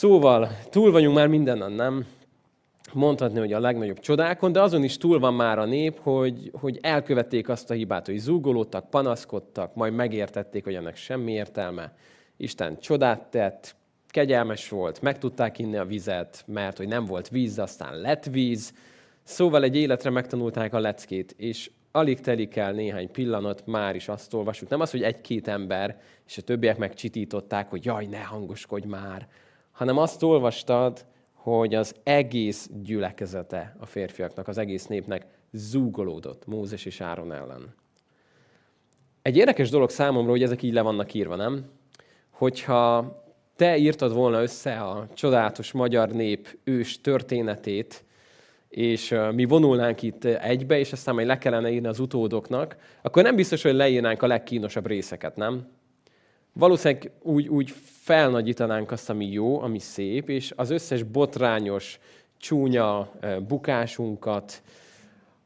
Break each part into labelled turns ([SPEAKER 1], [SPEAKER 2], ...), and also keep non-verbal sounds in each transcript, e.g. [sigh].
[SPEAKER 1] Szóval túl vagyunk már mindennen, nem? Mondhatni, hogy a legnagyobb csodákon, de azon is túl van már a nép, hogy, hogy elkövették azt a hibát, hogy zúgolódtak, panaszkodtak, majd megértették, hogy ennek semmi értelme. Isten csodát tett, kegyelmes volt, meg tudták inni a vizet, mert hogy nem volt víz, aztán lett víz. Szóval egy életre megtanulták a leckét, és alig telik el néhány pillanat, már is azt olvasjuk. Nem az, hogy egy-két ember, és a többiek megcsitították, hogy jaj, ne hangoskodj már, hanem azt olvastad, hogy az egész gyülekezete a férfiaknak, az egész népnek zúgolódott Mózes és Áron ellen. Egy érdekes dolog számomra, hogy ezek így le vannak írva, nem? Hogyha te írtad volna össze a csodálatos magyar nép ős történetét, és mi vonulnánk itt egybe, és aztán majd le kellene írni az utódoknak, akkor nem biztos, hogy leírnánk a legkínosabb részeket, nem? Valószínűleg úgy, úgy felnagyítanánk azt, ami jó, ami szép, és az összes botrányos, csúnya bukásunkat,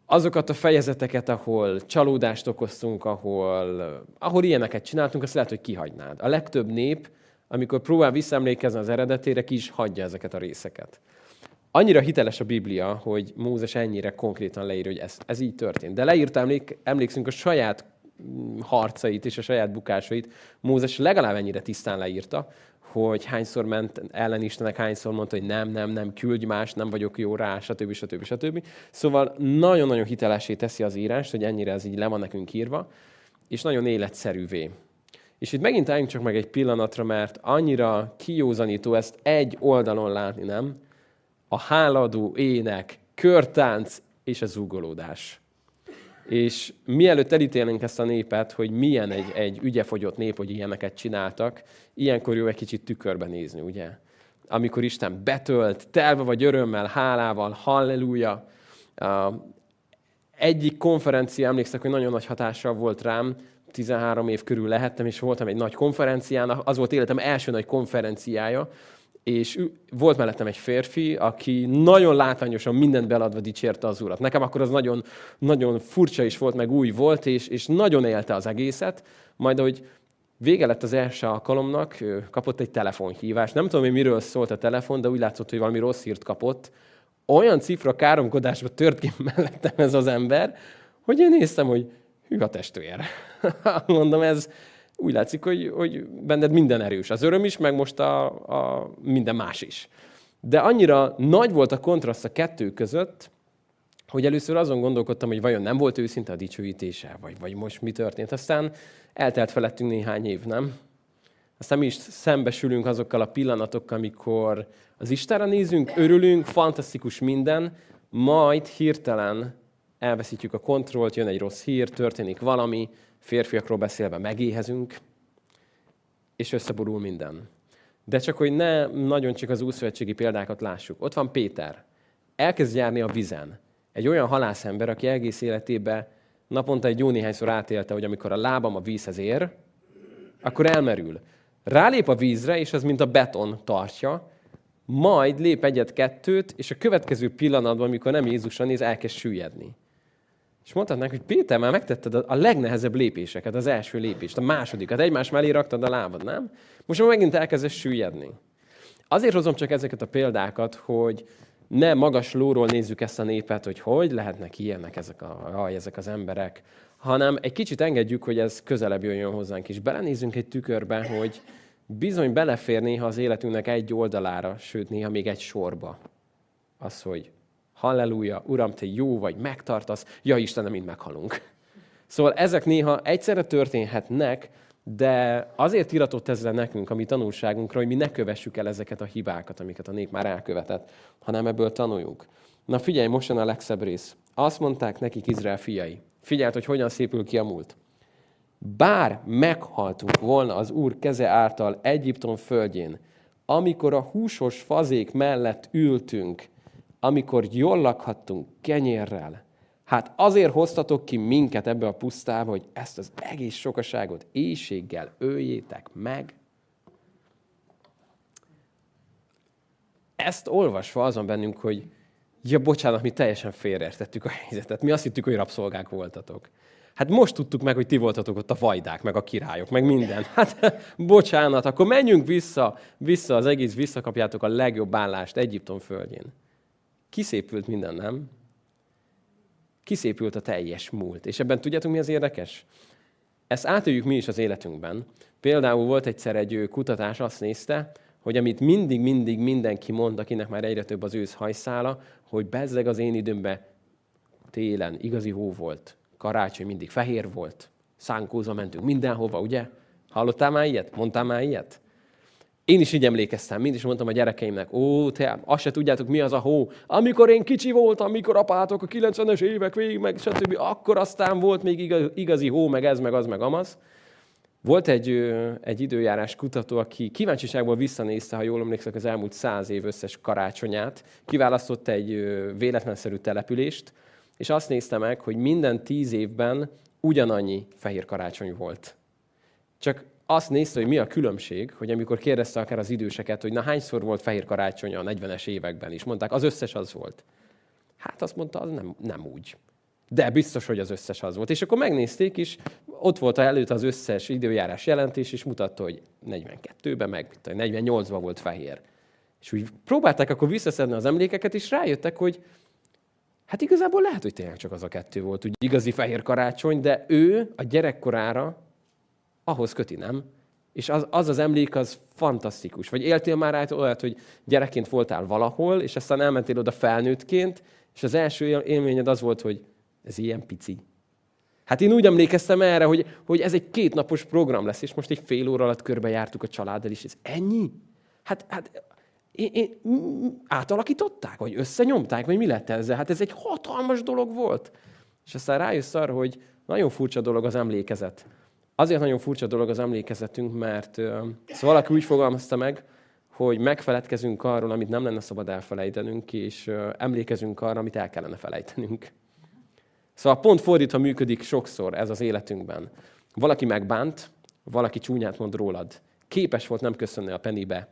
[SPEAKER 1] azokat a fejezeteket, ahol csalódást okoztunk, ahol, ahol ilyeneket csináltunk, azt lehet, hogy kihagynád. A legtöbb nép, amikor próbál visszaemlékezni az eredetére, ki is hagyja ezeket a részeket. Annyira hiteles a Biblia, hogy Mózes ennyire konkrétan leír, hogy ez, ez így történt. De leírta, emlék, emlékszünk a saját harcait és a saját bukásait. Mózes legalább ennyire tisztán leírta, hogy hányszor ment ellen Istenek, hányszor mondta, hogy nem, nem, nem, küldj más, nem vagyok jó rá, stb. stb. stb. Szóval nagyon-nagyon hitelesé teszi az írást, hogy ennyire ez így le van nekünk írva, és nagyon életszerűvé. És itt megint álljunk csak meg egy pillanatra, mert annyira kijózanító ezt egy oldalon látni, nem? A háladó ének, körtánc és a zúgolódás. És mielőtt elítélnénk ezt a népet, hogy milyen egy, egy ügyefogyott nép, hogy ilyeneket csináltak, ilyenkor jó egy kicsit tükörbe nézni, ugye? Amikor Isten betölt, telve vagy örömmel, hálával, halleluja. Egyik konferencia, emlékszek, hogy nagyon nagy hatással volt rám, 13 év körül lehettem, és voltam egy nagy konferencián, az volt életem első nagy konferenciája, és volt mellettem egy férfi, aki nagyon látványosan mindent beladva dicsérte az urat. Nekem akkor az nagyon, nagyon furcsa is volt, meg új volt, és, és nagyon élte az egészet. Majd, hogy vége lett az első alkalomnak, kapott egy telefonhívást. Nem tudom, hogy miről szólt a telefon, de úgy látszott, hogy valami rossz hírt kapott. Olyan cifra káromkodásba tört ki [laughs] mellettem ez az ember, hogy én néztem, hogy hű a testvér. [laughs] Mondom, ez, úgy látszik, hogy, hogy benned minden erős. Az öröm is, meg most a, a minden más is. De annyira nagy volt a kontraszt a kettő között, hogy először azon gondolkodtam, hogy vajon nem volt őszinte a dicsőítése, vagy, vagy most mi történt. Aztán eltelt felettünk néhány év, nem? Aztán mi is szembesülünk azokkal a pillanatokkal, amikor az Istenre nézünk, örülünk, fantasztikus minden, majd hirtelen elveszítjük a kontrollt, jön egy rossz hír, történik valami, férfiakról beszélve megéhezünk, és összeborul minden. De csak, hogy ne nagyon csak az úszövetségi példákat lássuk. Ott van Péter. Elkezd járni a vizen. Egy olyan halászember, aki egész életében naponta egy jó néhányszor átélte, hogy amikor a lábam a vízhez ér, akkor elmerül. Rálép a vízre, és az mint a beton tartja, majd lép egyet-kettőt, és a következő pillanatban, amikor nem Jézusra néz, elkezd süllyedni. És mondhatnánk, hogy Péter, már megtetted a legnehezebb lépéseket, az első lépést, a másodikat, egymás mellé raktad a lábad, nem? Most már megint elkezdesz süllyedni. Azért hozom csak ezeket a példákat, hogy ne magas lóról nézzük ezt a népet, hogy hogy lehetnek ilyenek ezek, a, aj, ezek az emberek, hanem egy kicsit engedjük, hogy ez közelebb jöjjön hozzánk is. Belenézzünk egy tükörbe, hogy bizony belefér néha az életünknek egy oldalára, sőt néha még egy sorba. Az, hogy halleluja, Uram, Te jó vagy, megtartasz, ja Istenem, mind meghalunk. Szóval ezek néha egyszerre történhetnek, de azért iratott ezzel nekünk, a mi tanulságunkra, hogy mi ne kövessük el ezeket a hibákat, amiket a nép már elkövetett, hanem ebből tanuljunk. Na figyelj, most jön a legszebb rész. Azt mondták nekik Izrael fiai. Figyeld, hogy hogyan szépül ki a múlt. Bár meghaltunk volna az Úr keze által Egyiptom földjén, amikor a húsos fazék mellett ültünk, amikor jól lakhattunk kenyérrel, hát azért hoztatok ki minket ebbe a pusztába, hogy ezt az egész sokaságot éjséggel öljétek meg. Ezt olvasva azon bennünk, hogy Ja, bocsánat, mi teljesen félreértettük a helyzetet. Mi azt hittük, hogy rabszolgák voltatok. Hát most tudtuk meg, hogy ti voltatok ott a vajdák, meg a királyok, meg minden. Hát [laughs] bocsánat, akkor menjünk vissza, vissza az egész, visszakapjátok a legjobb állást Egyiptom földjén. Kiszépült minden, nem? Kiszépült a teljes múlt. És ebben tudjátok, mi az érdekes? Ezt átöljük mi is az életünkben. Például volt egyszer egy kutatás, azt nézte, hogy amit mindig, mindig mindenki mond, akinek már egyre több az ősz hajszála, hogy bezzeg az én időmben télen igazi hó volt, karácsony mindig fehér volt, szánkóza mentünk mindenhova, ugye? Hallottál már ilyet? Mondtál már ilyet? Én is így emlékeztem, mindig is mondtam a gyerekeimnek, ó, te azt se tudjátok, mi az a hó. Amikor én kicsi voltam, amikor apátok a 90-es évek végig, meg stb., akkor aztán volt még igazi hó, meg ez, meg az, meg amaz. Volt egy, egy időjárás kutató, aki kíváncsiságból visszanézte, ha jól emlékszek, az elmúlt száz év összes karácsonyát, kiválasztott egy véletlenszerű települést, és azt nézte meg, hogy minden tíz évben ugyanannyi fehér karácsony volt. Csak azt nézte, hogy mi a különbség, hogy amikor kérdezte akár az időseket, hogy na hányszor volt fehér karácsony a 40-es években is, mondták, az összes az volt. Hát azt mondta, az nem, nem úgy. De biztos, hogy az összes az volt. És akkor megnézték is, ott volt előtt az összes időjárás jelentés, és mutatta, hogy 42-ben, meg 48-ban volt fehér. És úgy próbálták akkor visszaszedni az emlékeket, és rájöttek, hogy hát igazából lehet, hogy tényleg csak az a kettő volt, úgy igazi fehér karácsony, de ő a gyerekkorára ahhoz köti, nem? És az, az az emlék az fantasztikus. Vagy éltél már rá olyat, hogy gyerekként voltál valahol, és aztán elmentél oda felnőttként, és az első élményed az volt, hogy ez ilyen pici. Hát én úgy emlékeztem erre, hogy, hogy ez egy kétnapos program lesz, és most egy fél óra alatt körbejártuk a családdal, és ez ennyi? Hát, hát én, én, átalakították, vagy összenyomták, vagy mi lett ezzel? Hát ez egy hatalmas dolog volt. És aztán rájössz arra, hogy nagyon furcsa dolog az emlékezet. Azért nagyon furcsa dolog az emlékezetünk, mert szóval valaki úgy fogalmazta meg, hogy megfeledkezünk arról, amit nem lenne szabad elfelejtenünk, és emlékezünk arra, amit el kellene felejtenünk. Szóval pont fordítva működik sokszor ez az életünkben. Valaki megbánt, valaki csúnyát mond rólad. Képes volt nem köszönni a penibe,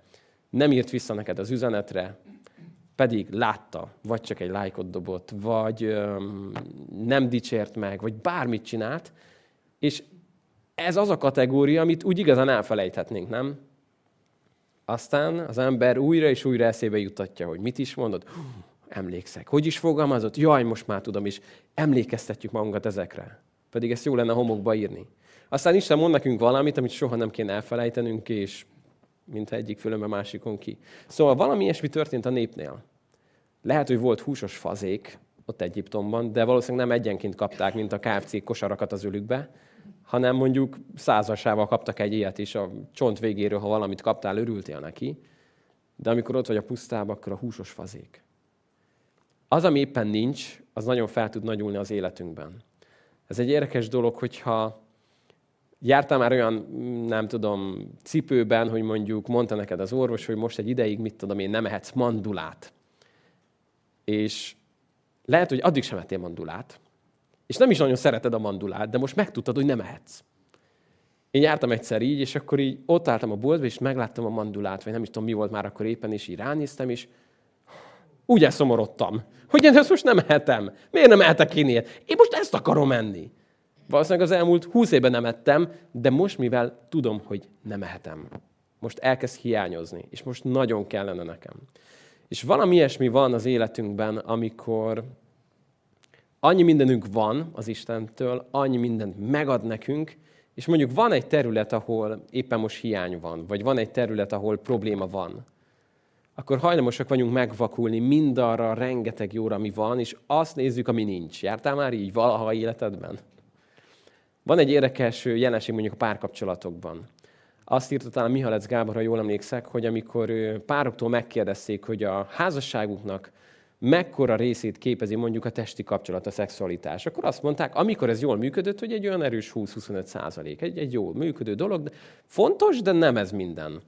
[SPEAKER 1] nem írt vissza neked az üzenetre, pedig látta, vagy csak egy lájkot dobott, vagy öm, nem dicsért meg, vagy bármit csinált, és ez az a kategória, amit úgy igazán elfelejthetnénk, nem? Aztán az ember újra és újra eszébe jutatja, hogy mit is mondott emlékszek. Hogy is fogalmazott? Jaj, most már tudom is. Emlékeztetjük magunkat ezekre. Pedig ezt jó lenne homokba írni. Aztán Isten mond nekünk valamit, amit soha nem kéne elfelejtenünk, és mint egyik fülönbe másikon ki. Szóval valami ilyesmi történt a népnél. Lehet, hogy volt húsos fazék ott Egyiptomban, de valószínűleg nem egyenként kapták, mint a KFC kosarakat az ülükbe, hanem mondjuk százasával kaptak egy ilyet is, a csont végéről, ha valamit kaptál, örültél neki. De amikor ott vagy a pusztában, akkor a húsos fazék. Az, ami éppen nincs, az nagyon fel tud nagyulni az életünkben. Ez egy érdekes dolog, hogyha jártál már olyan, nem tudom, cipőben, hogy mondjuk mondta neked az orvos, hogy most egy ideig, mit tudom én, nem ehetsz mandulát. És lehet, hogy addig sem ettél mandulát, és nem is nagyon szereted a mandulát, de most megtudtad, hogy nem ehetsz. Én jártam egyszer így, és akkor így ott álltam a boltba, és megláttam a mandulát, vagy nem is tudom, mi volt már akkor éppen, és így ránéztem, és úgy elszomorodtam, hogy én ezt most nem ehetem. Miért nem ehetek én ilyet? Én most ezt akarom enni. Valószínűleg az elmúlt húsz évben nem ettem, de most, mivel tudom, hogy nem ehetem, most elkezd hiányozni, és most nagyon kellene nekem. És valami ilyesmi van az életünkben, amikor annyi mindenünk van az Istentől, annyi mindent megad nekünk, és mondjuk van egy terület, ahol éppen most hiány van, vagy van egy terület, ahol probléma van akkor hajlamosak vagyunk megvakulni mindarra a rengeteg jóra, ami van, és azt nézzük, ami nincs. Jártál már így valaha életedben? Van egy érdekes jelenség mondjuk a párkapcsolatokban. Azt írta talán Mihalec Gábor, ha jól emlékszek, hogy amikor pároktól megkérdezték, hogy a házasságuknak mekkora részét képezi mondjuk a testi kapcsolat, a szexualitás, akkor azt mondták, amikor ez jól működött, hogy egy olyan erős 20-25 százalék, egy, egy jól működő dolog, de fontos, de nem ez minden.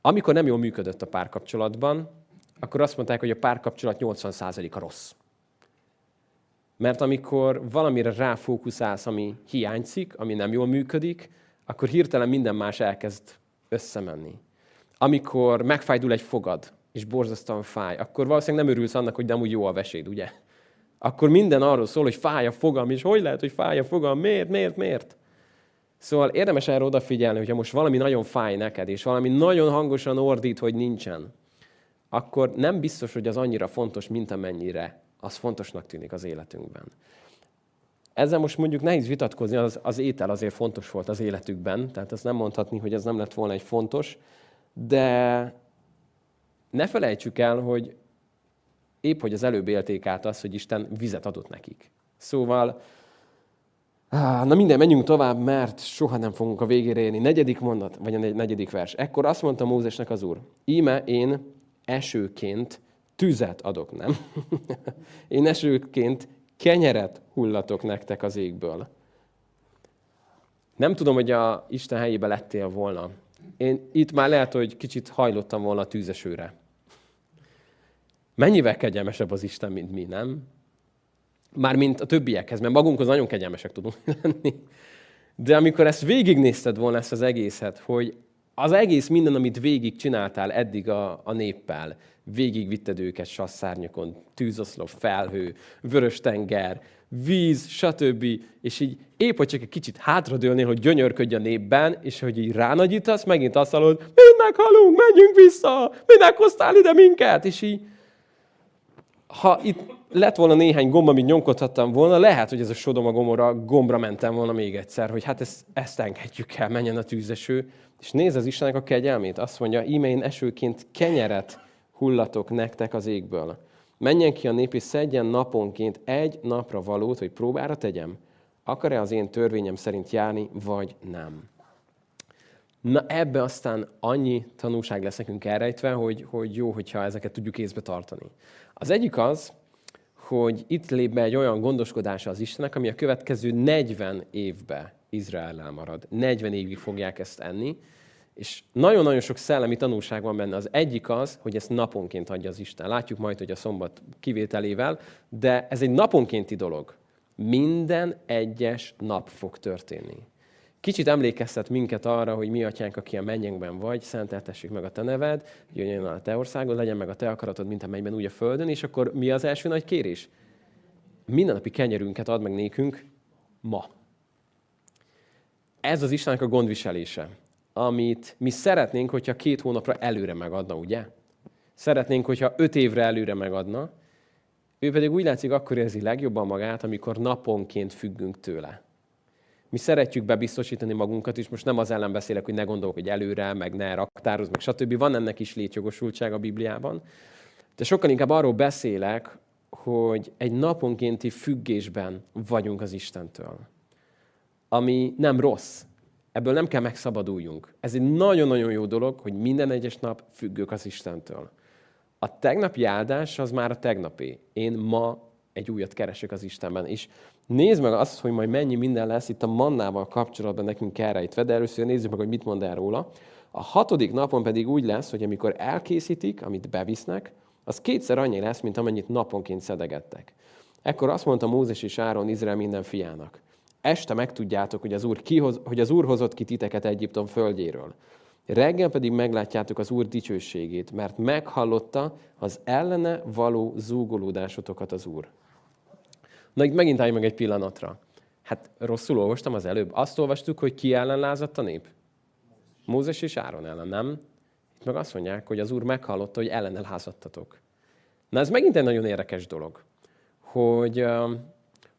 [SPEAKER 1] Amikor nem jól működött a párkapcsolatban, akkor azt mondták, hogy a párkapcsolat 80%-a rossz. Mert amikor valamire ráfókuszálsz, ami hiányzik, ami nem jól működik, akkor hirtelen minden más elkezd összemenni. amikor megfájdul egy fogad, és borzasztóan fáj, akkor valószínűleg nem örülsz annak, hogy nem úgy jó a veséd, ugye? Akkor minden arról szól, hogy fáj a fogam, és hogy lehet, hogy fáj a fogam, miért, miért, miért? Szóval érdemes erre odafigyelni, hogyha most valami nagyon fáj neked, és valami nagyon hangosan ordít, hogy nincsen, akkor nem biztos, hogy az annyira fontos, mint amennyire az fontosnak tűnik az életünkben. Ezzel most mondjuk nehéz vitatkozni, az, az étel azért fontos volt az életükben, tehát azt nem mondhatni, hogy ez nem lett volna egy fontos, de ne felejtsük el, hogy épp, hogy az előbb élték át azt, hogy Isten vizet adott nekik. Szóval, na minden, menjünk tovább, mert soha nem fogunk a végére érni. Negyedik mondat, vagy a negyedik vers. Ekkor azt mondta Mózesnek az úr, íme én esőként tüzet adok, nem? [laughs] én esőként kenyeret hullatok nektek az égből. Nem tudom, hogy a Isten helyébe lettél volna. Én itt már lehet, hogy kicsit hajlottam volna a tűzesőre. Mennyivel kegyelmesebb az Isten, mint mi, nem? Mármint a többiekhez, mert magunkhoz nagyon kegyelmesek tudunk [laughs] lenni. De amikor ezt végignézted volna, ezt az egészet, hogy az egész minden, amit végig csináltál eddig a, a néppel, végigvitted őket sasszárnyakon, tűzoszlop, felhő, vörös tenger, víz, stb. És így épp, hogy csak egy kicsit hátradőlnél, hogy gyönyörködj a népben, és hogy így ránagyítasz, megint azt hallod, mi meghalunk, menjünk vissza, minek hoztál ide minket? És így, ha itt lett volna néhány gomb, amit nyomkodhattam volna, lehet, hogy ez a Sodoma Gomora gombra mentem volna még egyszer, hogy hát ezt, ezt engedjük el, menjen a tűzeső. És nézd az Istennek a kegyelmét, azt mondja, íme én esőként kenyeret hullatok nektek az égből. Menjen ki a nép, és szedjen naponként egy napra valót, hogy próbára tegyem. Akar-e az én törvényem szerint járni, vagy nem? Na ebbe aztán annyi tanulság lesz nekünk elrejtve, hogy, hogy jó, hogyha ezeket tudjuk észbe tartani. Az egyik az, hogy itt lép be egy olyan gondoskodása az Istennek, ami a következő 40 évbe Izraellel marad. 40 évig fogják ezt enni, és nagyon-nagyon sok szellemi tanulság van benne. Az egyik az, hogy ezt naponként adja az Isten. Látjuk majd, hogy a szombat kivételével, de ez egy naponkénti dolog. Minden egyes nap fog történni. Kicsit emlékeztet minket arra, hogy mi atyánk, aki a mennyekben vagy, szenteltessük meg a te neved, jöjjön a te országod, legyen meg a te akaratod, mint a mennyben, úgy a földön, és akkor mi az első nagy kérés? Mindennapi kenyerünket ad meg nékünk ma. Ez az Istennek a gondviselése amit mi szeretnénk, hogyha két hónapra előre megadna, ugye? Szeretnénk, hogyha öt évre előre megadna, ő pedig úgy látszik, akkor érzi legjobban magát, amikor naponként függünk tőle. Mi szeretjük bebiztosítani magunkat, és most nem az ellen beszélek, hogy ne gondolok, hogy előre, meg ne raktároz, meg stb. Van ennek is létjogosultság a Bibliában. De sokkal inkább arról beszélek, hogy egy naponkénti függésben vagyunk az Istentől. Ami nem rossz, Ebből nem kell megszabaduljunk. Ez egy nagyon-nagyon jó dolog, hogy minden egyes nap függök az Istentől. A tegnapi áldás az már a tegnapi. Én ma egy újat keresek az Istenben. És nézd meg azt, hogy majd mennyi minden lesz itt a mannával kapcsolatban nekünk elrejtve, de először nézzük meg, hogy mit mond el róla. A hatodik napon pedig úgy lesz, hogy amikor elkészítik, amit bevisznek, az kétszer annyi lesz, mint amennyit naponként szedegettek. Ekkor azt mondta Mózes és Áron Izrael minden fiának este megtudjátok, hogy az, Úr kihoz, hogy az Úr hozott ki titeket Egyiptom földjéről. Reggel pedig meglátjátok az Úr dicsőségét, mert meghallotta az ellene való zúgolódásotokat az Úr. Na itt megint állj meg egy pillanatra. Hát rosszul olvastam az előbb. Azt olvastuk, hogy ki ellen lázadt a nép? Mózes és Áron ellen, nem? Itt meg azt mondják, hogy az Úr meghallotta, hogy ellene lázadtatok. Na ez megint egy nagyon érdekes dolog, hogy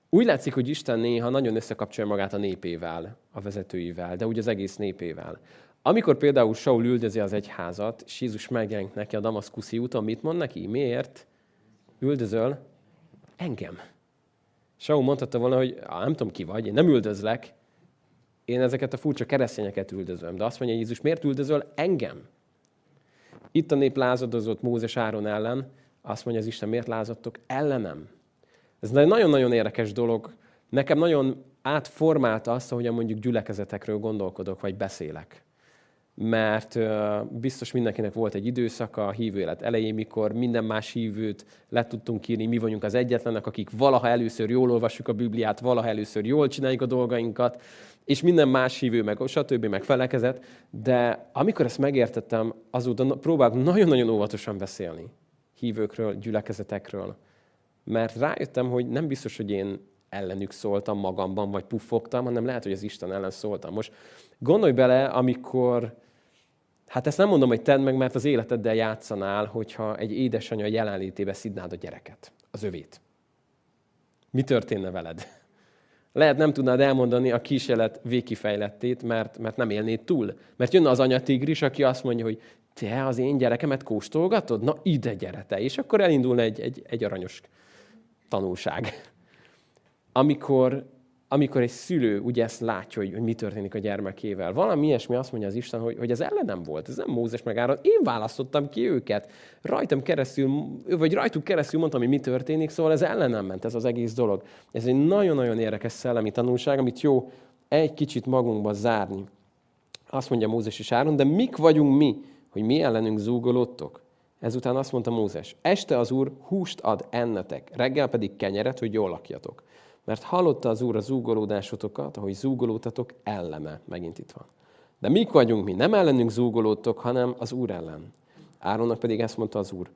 [SPEAKER 1] úgy látszik, hogy Isten néha nagyon összekapcsolja magát a népével, a vezetőivel, de úgy az egész népével. Amikor például Saul üldözi az egyházat, és Jézus megjelenik neki a damaszkuszi úton, mit mond neki? Miért üldözöl engem? Saul mondhatta volna, hogy nem tudom ki vagy, én nem üldözlek, én ezeket a furcsa keresztényeket üldözöm. De azt mondja Jézus, miért üldözöl engem? Itt a nép lázadozott Mózes Áron ellen, azt mondja az Isten, miért lázadtok ellenem? Ez egy nagyon-nagyon érdekes dolog. Nekem nagyon átformálta azt, ahogyan mondjuk gyülekezetekről gondolkodok, vagy beszélek. Mert biztos mindenkinek volt egy időszaka a hívő élet elején, mikor minden más hívőt le tudtunk írni, mi vagyunk az egyetlenek, akik valaha először jól olvassuk a Bibliát, valaha először jól csináljuk a dolgainkat, és minden más hívő, meg stb. meg felekezett, de amikor ezt megértettem, azóta próbálok nagyon-nagyon óvatosan beszélni hívőkről, gyülekezetekről, mert rájöttem, hogy nem biztos, hogy én ellenük szóltam magamban, vagy puffogtam, hanem lehet, hogy az Isten ellen szóltam. Most gondolj bele, amikor, hát ezt nem mondom, hogy tedd meg, mert az életeddel játszanál, hogyha egy édesanyja jelenlétébe szidnád a gyereket, az övét. Mi történne veled? Lehet nem tudnád elmondani a kísérlet végkifejlettét, mert, mert nem élnéd túl. Mert jönne az anyatigris, aki azt mondja, hogy te az én gyerekemet kóstolgatod? Na ide gyere te. És akkor elindulna egy, egy, egy aranyos tanulság amikor, amikor egy szülő ugye ezt látja, hogy, hogy mi történik a gyermekével. Valami ilyesmi azt mondja az Isten, hogy, hogy ez ellenem volt, ez nem Mózes meg Áron. Én választottam ki őket. Rajtam keresztül, vagy rajtuk keresztül mondtam, hogy mi történik, szóval ez ellenem ment ez az egész dolog. Ez egy nagyon-nagyon érdekes szellemi tanulság, amit jó egy kicsit magunkba zárni. Azt mondja Mózes és Áron, de mik vagyunk mi, hogy mi ellenünk zúgolódtok? Ezután azt mondta Mózes, este az Úr húst ad ennetek, reggel pedig kenyeret, hogy jól lakjatok. Mert hallotta az Úr a zúgolódásotokat, ahogy zúgolódtatok ellene. Megint itt van. De mik vagyunk mi? Nem ellenünk zúgolódtok, hanem az Úr ellen. Áronnak pedig ezt mondta az Úr.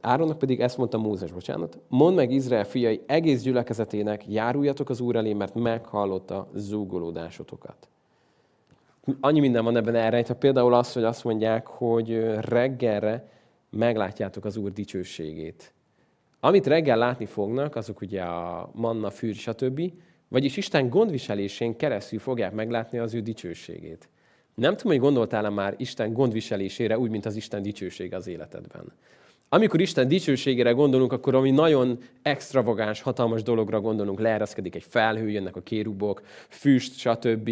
[SPEAKER 1] Áronnak pedig ezt mondta Mózes, bocsánat. Mondd meg Izrael fiai egész gyülekezetének, járuljatok az Úr elé, mert meghallotta zúgolódásotokat. Annyi minden van ebben elrejtve. Például az, hogy azt mondják, hogy reggelre meglátjátok az Úr dicsőségét. Amit reggel látni fognak, azok ugye a manna, fűr, stb. Vagyis Isten gondviselésén keresztül fogják meglátni az ő dicsőségét. Nem tudom, hogy gondoltál-e már Isten gondviselésére úgy, mint az Isten dicsősége az életedben. Amikor Isten dicsőségére gondolunk, akkor ami nagyon extravagáns, hatalmas dologra gondolunk, leereszkedik egy felhő, jönnek a kérubok, füst, stb.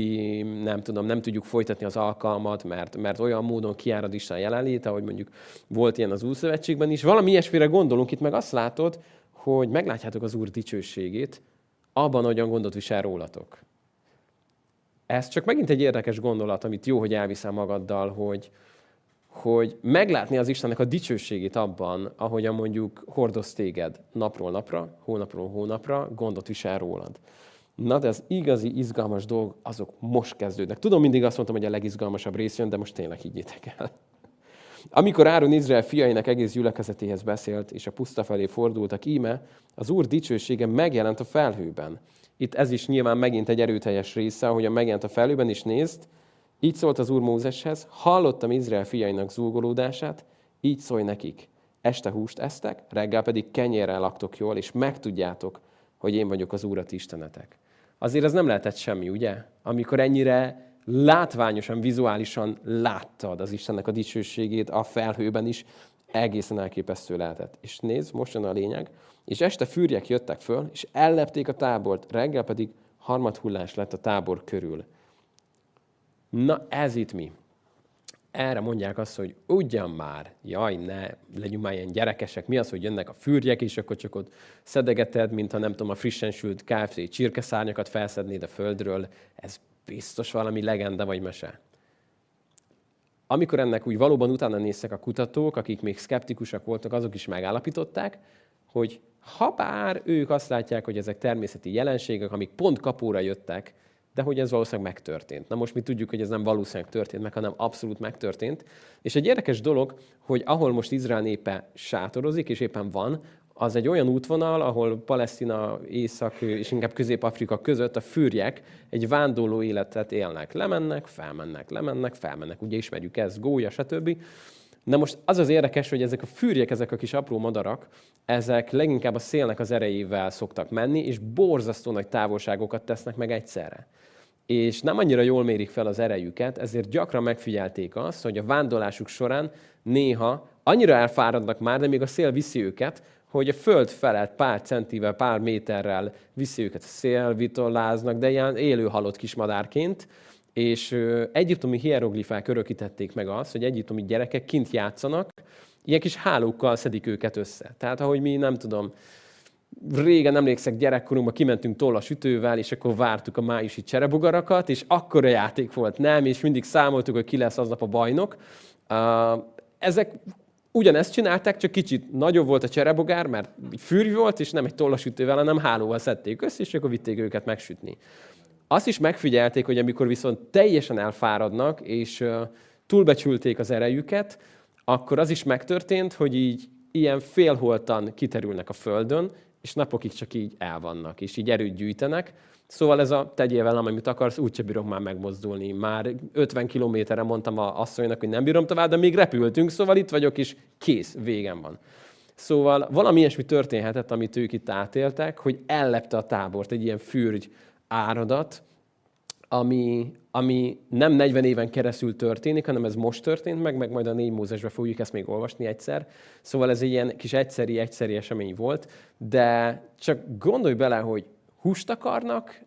[SPEAKER 1] Nem tudom, nem tudjuk folytatni az alkalmat, mert, mert olyan módon kiárad Isten jelenléte, hogy mondjuk volt ilyen az Úrszövetségben is. Valami ilyesmire gondolunk, itt meg azt látod, hogy meglátjátok az Úr dicsőségét, abban, hogyan gondot visel rólatok. Ez csak megint egy érdekes gondolat, amit jó, hogy elviszel magaddal, hogy, hogy meglátni az Istennek a dicsőségét abban, ahogyan mondjuk hordoz téged napról napra, hónapról hónapra, gondot visel rólad. Na, de az igazi, izgalmas dolgok, azok most kezdődnek. Tudom, mindig azt mondtam, hogy a legizgalmasabb rész jön, de most tényleg higgyétek el. Amikor Áron Izrael fiainak egész gyülekezetéhez beszélt, és a puszta felé fordultak, íme, az Úr dicsősége megjelent a felhőben. Itt ez is nyilván megint egy erőteljes része, a megjelent a felhőben, is nézd, így szólt az Úr Mózeshez, hallottam Izrael fiainak zúgolódását, így szólj nekik. Este húst esztek, reggel pedig kenyérrel laktok jól, és megtudjátok, hogy én vagyok az Úrat Istenetek. Azért ez nem lehetett semmi, ugye? Amikor ennyire látványosan, vizuálisan láttad az Istennek a dicsőségét a felhőben is, egészen elképesztő lehetett. És nézd, most jön a lényeg, és este fűrjek jöttek föl, és ellepték a tábort, reggel pedig harmadhullás lett a tábor körül. Na ez itt mi? Erre mondják azt, hogy ugyan már, jaj, ne legyünk már ilyen gyerekesek, mi az, hogy jönnek a fürjek, és akkor csak ott szedegeted, mintha nem tudom, a frissen sült KFC csirkeszárnyakat felszednéd a földről. Ez biztos valami legenda vagy mese. Amikor ennek úgy valóban utána néztek a kutatók, akik még szkeptikusak voltak, azok is megállapították, hogy ha bár ők azt látják, hogy ezek természeti jelenségek, amik pont kapóra jöttek, de hogy ez valószínűleg megtörtént. Na most mi tudjuk, hogy ez nem valószínűleg történt meg, hanem abszolút megtörtént. És egy érdekes dolog, hogy ahol most Izrael népe sátorozik, és éppen van, az egy olyan útvonal, ahol Palesztina, Észak és inkább Közép-Afrika között a fűrjek egy vándorló életet élnek. Lemennek, felmennek, lemennek, felmennek. Ugye ismerjük ezt, gólya, stb. Na most az az érdekes, hogy ezek a fűrjek, ezek a kis apró madarak, ezek leginkább a szélnek az erejével szoktak menni, és borzasztó nagy távolságokat tesznek meg egyszerre. És nem annyira jól mérik fel az erejüket, ezért gyakran megfigyelték azt, hogy a vándorlásuk során néha annyira elfáradnak már, de még a szél viszi őket, hogy a föld felett pár centivel, pár méterrel viszi őket. A szél, vitorláznak, de ilyen élő halott kismadárként, és egyiptomi hieroglifák örökítették meg azt, hogy egyiptomi gyerekek kint játszanak, ilyen kis hálókkal szedik őket össze. Tehát ahogy mi, nem tudom, régen emlékszek, gyerekkorunkban kimentünk tollasütővel, és akkor vártuk a májusi cserebogarakat, és akkor a játék volt, nem, és mindig számoltuk, hogy ki lesz aznap a bajnok. Ezek ugyanezt csinálták, csak kicsit nagyobb volt a cserebogár, mert fűrj volt, és nem egy tollasütővel, hanem hálóval szedték össze, és akkor vitték őket megsütni. Azt is megfigyelték, hogy amikor viszont teljesen elfáradnak, és túlbecsülték az erejüket, akkor az is megtörtént, hogy így ilyen félholtan kiterülnek a földön, és napokig csak így elvannak, és így erőt gyűjtenek. Szóval ez a tegyél velem, amit akarsz, úgyse bírok már megmozdulni. Már 50 kilométerre mondtam a asszonynak, hogy nem bírom tovább, de még repültünk, szóval itt vagyok, és kész, végem van. Szóval valami ilyesmi történhetett, amit ők itt átéltek, hogy ellepte a tábort egy ilyen fürgy áradat, ami, ami nem 40 éven keresztül történik, hanem ez most történt meg, meg majd a négy Mózesbe fogjuk ezt még olvasni egyszer. Szóval ez egy ilyen kis egyszeri, egyszeri esemény volt, de csak gondolj bele, hogy húst akarnak,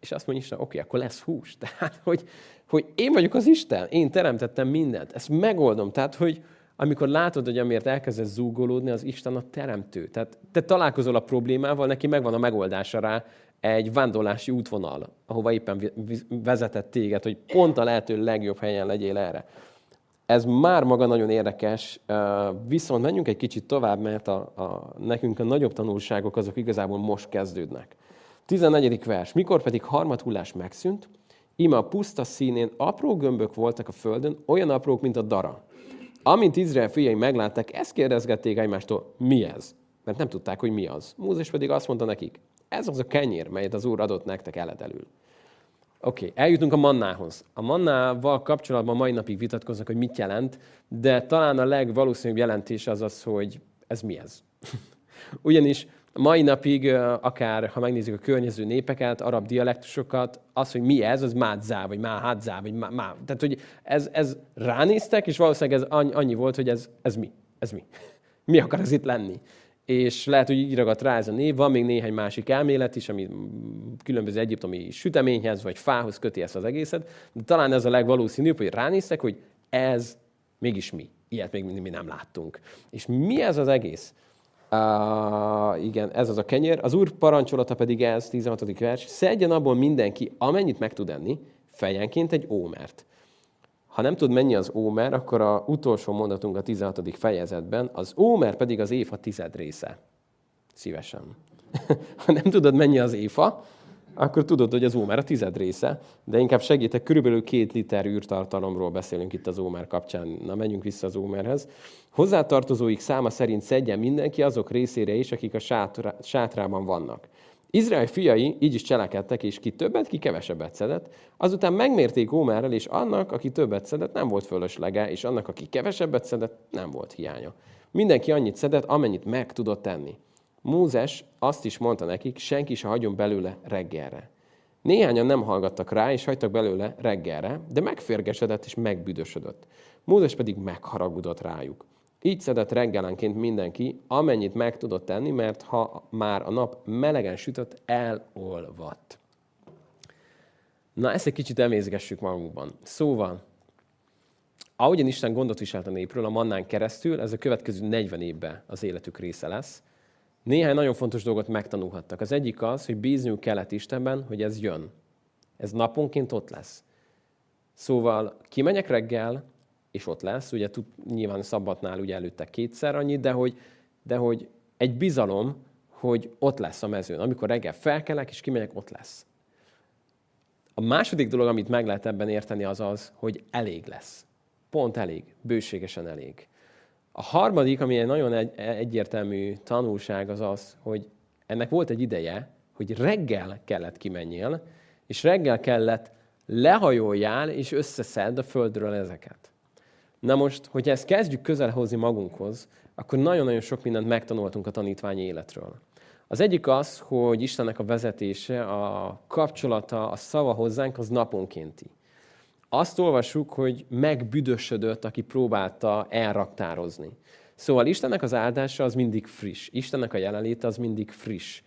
[SPEAKER 1] és azt mondja Isten, oké, okay, akkor lesz hús. [laughs] Tehát, hogy, hogy én vagyok az Isten, én teremtettem mindent, ezt megoldom. Tehát, hogy amikor látod, hogy amiért elkezdesz zúgolódni, az Isten a teremtő. Tehát te találkozol a problémával, neki megvan a megoldása rá, egy vándorlási útvonal, ahova éppen vezetett téged, hogy pont a lehető legjobb helyen legyél erre. Ez már maga nagyon érdekes, viszont menjünk egy kicsit tovább, mert a, a, nekünk a nagyobb tanulságok azok igazából most kezdődnek. 14. vers. Mikor pedig harmadhullás megszűnt, ima a puszta színén apró gömbök voltak a földön, olyan aprók, mint a dara. Amint Izrael fiai meglátták, ezt kérdezgették egymástól, mi ez? Mert nem tudták, hogy mi az. Mózes pedig azt mondta nekik, ez az a kenyér, melyet az Úr adott nektek eledelül. Oké, okay, eljutunk a mannához. A mannával kapcsolatban mai napig vitatkoznak, hogy mit jelent, de talán a legvalószínűbb jelentés az az, hogy ez mi ez. [laughs] Ugyanis mai napig, akár ha megnézzük a környező népeket, arab dialektusokat, az, hogy mi ez, az mádzá, vagy máhadzá, vagy má, má. Tehát, hogy ez, ez ránéztek, és valószínűleg ez annyi volt, hogy ez, ez mi? Ez mi? [laughs] Mi akar ez itt lenni? És lehet, hogy így ragadt rá ez a név. Van még néhány másik elmélet is, ami különböző egyiptomi süteményhez vagy fához köti ezt az egészet, de talán ez a legvalószínűbb, hogy ránéztek, hogy ez mégis mi. Ilyet még mi nem láttunk. És mi ez az egész? Uh, igen, ez az a kenyér. Az úr parancsolata pedig ez, 16. vers. Szedjen abból mindenki, amennyit meg tud enni, fejenként egy ómert. Ha nem tud mennyi az ómer, akkor a utolsó mondatunk a 16. fejezetben, az ómer pedig az éfa tized része. Szívesen. [laughs] ha nem tudod mennyi az éfa, akkor tudod, hogy az ómer a tized része, de inkább segítek, körülbelül két liter űrtartalomról beszélünk itt az ómer kapcsán. Na, menjünk vissza az ómerhez. Hozzátartozóik száma szerint szedjen mindenki azok részére is, akik a sátra, sátrában vannak. Izrael fiai így is cselekedtek, és ki többet, ki kevesebbet szedett. Azután megmérték Ómerrel, és annak, aki többet szedett, nem volt fölöslege, és annak, aki kevesebbet szedett, nem volt hiánya. Mindenki annyit szedett, amennyit meg tudott tenni. Mózes azt is mondta nekik, senki se hagyjon belőle reggelre. Néhányan nem hallgattak rá, és hagytak belőle reggelre, de megférgesedett és megbüdösödött. Mózes pedig megharagudott rájuk. Így szedett reggelenként mindenki, amennyit meg tudott tenni, mert ha már a nap melegen sütött, elolvadt. Na, ezt egy kicsit emészgessük magunkban. Szóval, ahogyan Isten gondot viselt a népről, a mannán keresztül, ez a következő 40 évben az életük része lesz. Néhány nagyon fontos dolgot megtanulhattak. Az egyik az, hogy bízniuk kellett Istenben, hogy ez jön. Ez naponként ott lesz. Szóval kimegyek reggel, és ott lesz. Ugye tud, nyilván szabbatnál ugye előtte kétszer annyit, de hogy, de hogy egy bizalom, hogy ott lesz a mezőn. Amikor reggel felkelek, és kimegyek, ott lesz. A második dolog, amit meg lehet ebben érteni, az az, hogy elég lesz. Pont elég, bőségesen elég. A harmadik, ami egy nagyon egy, egyértelmű tanulság, az az, hogy ennek volt egy ideje, hogy reggel kellett kimenjél, és reggel kellett lehajoljál, és összeszedd a földről ezeket. Na most, hogyha ezt kezdjük közel hozni magunkhoz, akkor nagyon-nagyon sok mindent megtanultunk a tanítványi életről. Az egyik az, hogy Istennek a vezetése, a kapcsolata, a szava hozzánk, az naponkénti. Azt olvassuk, hogy megbüdösödött, aki próbálta elraktározni. Szóval Istennek az áldása az mindig friss. Istennek a jelenléte az mindig friss.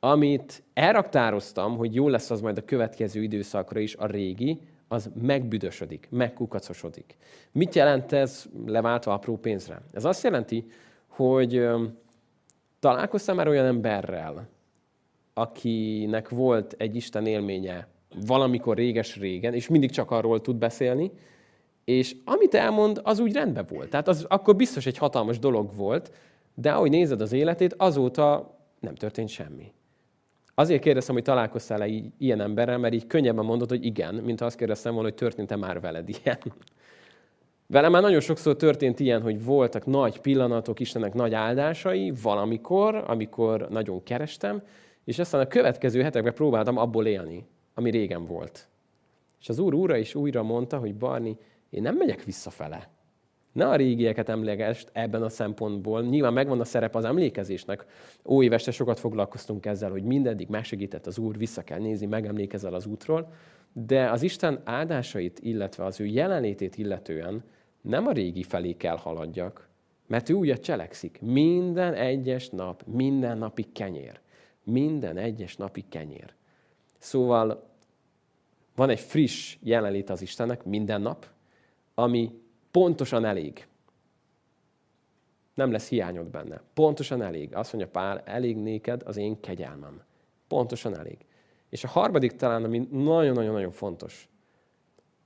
[SPEAKER 1] Amit elraktároztam, hogy jó lesz az majd a következő időszakra is, a régi, az megbüdösödik, megkukacosodik. Mit jelent ez leváltva apró pénzre? Ez azt jelenti, hogy Találkoztál már olyan emberrel, akinek volt egy Isten élménye valamikor réges-régen, és mindig csak arról tud beszélni, és amit elmond, az úgy rendben volt. Tehát az akkor biztos egy hatalmas dolog volt, de ahogy nézed az életét, azóta nem történt semmi. Azért kérdeztem, hogy találkoztál-e ilyen emberrel, mert így könnyebben mondod, hogy igen, mint azt kérdeztem volna, hogy történt-e már veled ilyen. Velem már nagyon sokszor történt ilyen, hogy voltak nagy pillanatok, Istennek nagy áldásai valamikor, amikor nagyon kerestem, és aztán a következő hetekben próbáltam abból élni, ami régen volt. És az Úr újra is újra mondta, hogy Barni, én nem megyek visszafele. Ne a régieket emlegest ebben a szempontból. Nyilván megvan a szerep az emlékezésnek. Óéveste sokat foglalkoztunk ezzel, hogy mindeddig megsegített az Úr, vissza kell nézni, megemlékezel az útról. De az Isten áldásait, illetve az ő jelenlétét illetően nem a régi felé kell haladjak, mert ő úgy cselekszik. Minden egyes nap, minden napi kenyér. Minden egyes napi kenyér. Szóval van egy friss jelenlét az Istennek minden nap, ami pontosan elég. Nem lesz hiányod benne. Pontosan elég. Azt mondja Pál, elég néked az én kegyelmem. Pontosan elég. És a harmadik talán, ami nagyon-nagyon-nagyon fontos.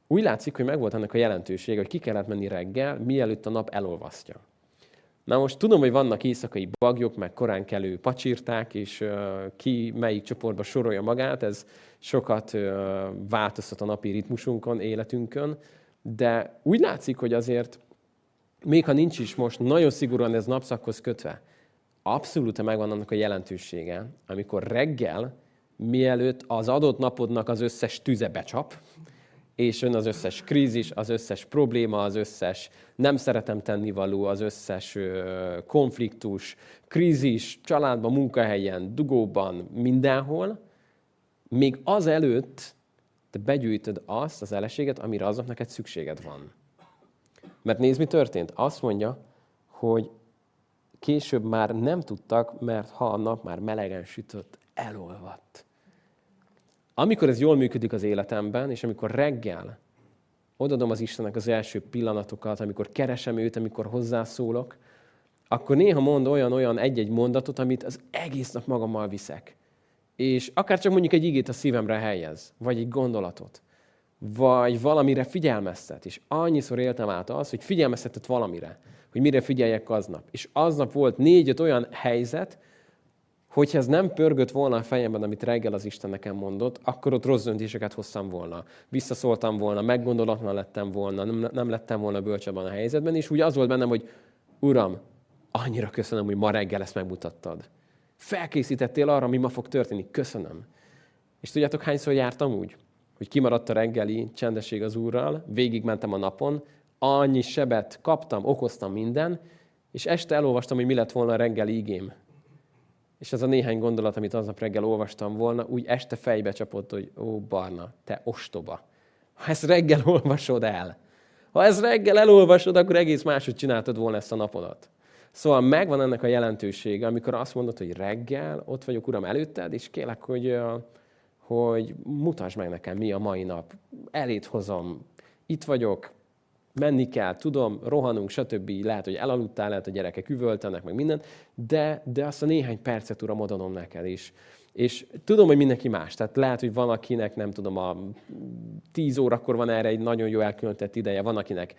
[SPEAKER 1] Úgy látszik, hogy megvolt ennek a jelentősége, hogy ki kellett menni reggel, mielőtt a nap elolvasztja. Na most tudom, hogy vannak éjszakai bagyok, meg korán kelő pacsirták, és uh, ki melyik csoportba sorolja magát, ez sokat uh, változtat a napi ritmusunkon, életünkön, de úgy látszik, hogy azért, még ha nincs is most nagyon szigorúan ez napszakhoz kötve, abszolút megvan annak a jelentősége, amikor reggel, mielőtt az adott napodnak az összes tüze becsap, és jön az összes krízis, az összes probléma, az összes nem szeretem tennivaló, az összes konfliktus, krízis, családban, munkahelyen, dugóban, mindenhol, még azelőtt te begyűjtöd azt az eleséget, amire azok neked szükséged van. Mert nézd, mi történt. Azt mondja, hogy később már nem tudtak, mert ha a nap már melegen sütött, elolvadt. Amikor ez jól működik az életemben, és amikor reggel odadom az Istennek az első pillanatokat, amikor keresem őt, amikor hozzászólok, akkor néha mond olyan-olyan egy-egy mondatot, amit az egész nap magammal viszek. És akár csak mondjuk egy igét a szívemre helyez, vagy egy gondolatot, vagy valamire figyelmeztet. És annyiszor éltem át az, hogy figyelmeztetett valamire, hogy mire figyeljek aznap. És aznap volt négy-öt olyan helyzet, hogyha ez nem pörgött volna a fejemben, amit reggel az Isten nekem mondott, akkor ott rossz döntéseket hoztam volna. Visszaszóltam volna, meggondolatlan lettem volna, nem, nem lettem volna bölcsebben a helyzetben, és úgy az volt bennem, hogy Uram, annyira köszönöm, hogy ma reggel ezt megmutattad. Felkészítettél arra, mi ma fog történni. Köszönöm. És tudjátok, hányszor jártam úgy? Hogy kimaradt a reggeli csendesség az Úrral, végigmentem a napon, annyi sebet kaptam, okoztam minden, és este elolvastam, hogy mi lett volna a reggeli igém és az a néhány gondolat, amit aznap reggel olvastam volna, úgy este fejbe csapott, hogy ó, Barna, te ostoba. Ha ezt reggel [laughs] olvasod el, ha ezt reggel elolvasod, akkor egész máshogy csináltad volna ezt a napodat. Szóval megvan ennek a jelentősége, amikor azt mondod, hogy reggel ott vagyok, Uram, előtted, és kérlek, hogy, hogy mutasd meg nekem, mi a mai nap. Elét hozom, itt vagyok, menni kell, tudom, rohanunk, stb. Lehet, hogy elaludtál, lehet, hogy gyerekek üvöltenek, meg minden, de, de azt a néhány percet, uram, odanom neked is. És tudom, hogy mindenki más. Tehát lehet, hogy van, akinek, nem tudom, a 10 órakor van erre egy nagyon jó elkülönített ideje, van, akinek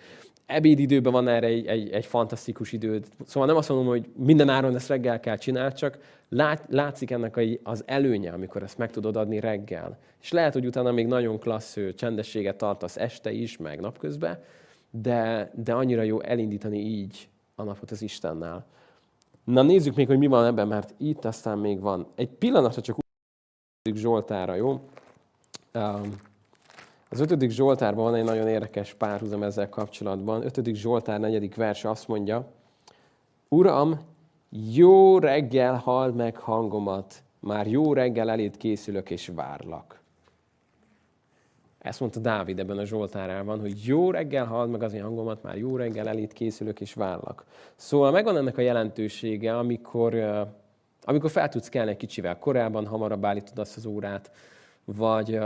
[SPEAKER 1] ebédidőben van erre egy, egy, egy fantasztikus idő. Szóval nem azt mondom, hogy minden áron ezt reggel kell csinálni, csak lát, látszik ennek az előnye, amikor ezt meg tudod adni reggel. És lehet, hogy utána még nagyon klassz csendességet tartasz este is, meg napközben, de, de annyira jó elindítani így a napot az Istennel. Na nézzük még, hogy mi van ebben, mert itt aztán még van. Egy pillanatra csak úgy Zsoltára, jó? Um, az ötödik Zsoltárban van egy nagyon érdekes párhuzam ezzel kapcsolatban. Ötödik Zsoltár negyedik verse azt mondja, Uram, jó reggel hall meg hangomat, már jó reggel eléd készülök és várlak. Ezt mondta Dávid ebben a Zsoltárában, hogy jó reggel halld meg az én hangomat, már jó reggel elét készülök és vállak. Szóval megvan ennek a jelentősége, amikor, amikor fel tudsz kelni egy kicsivel korábban, hamarabb állítod azt az órát, vagy,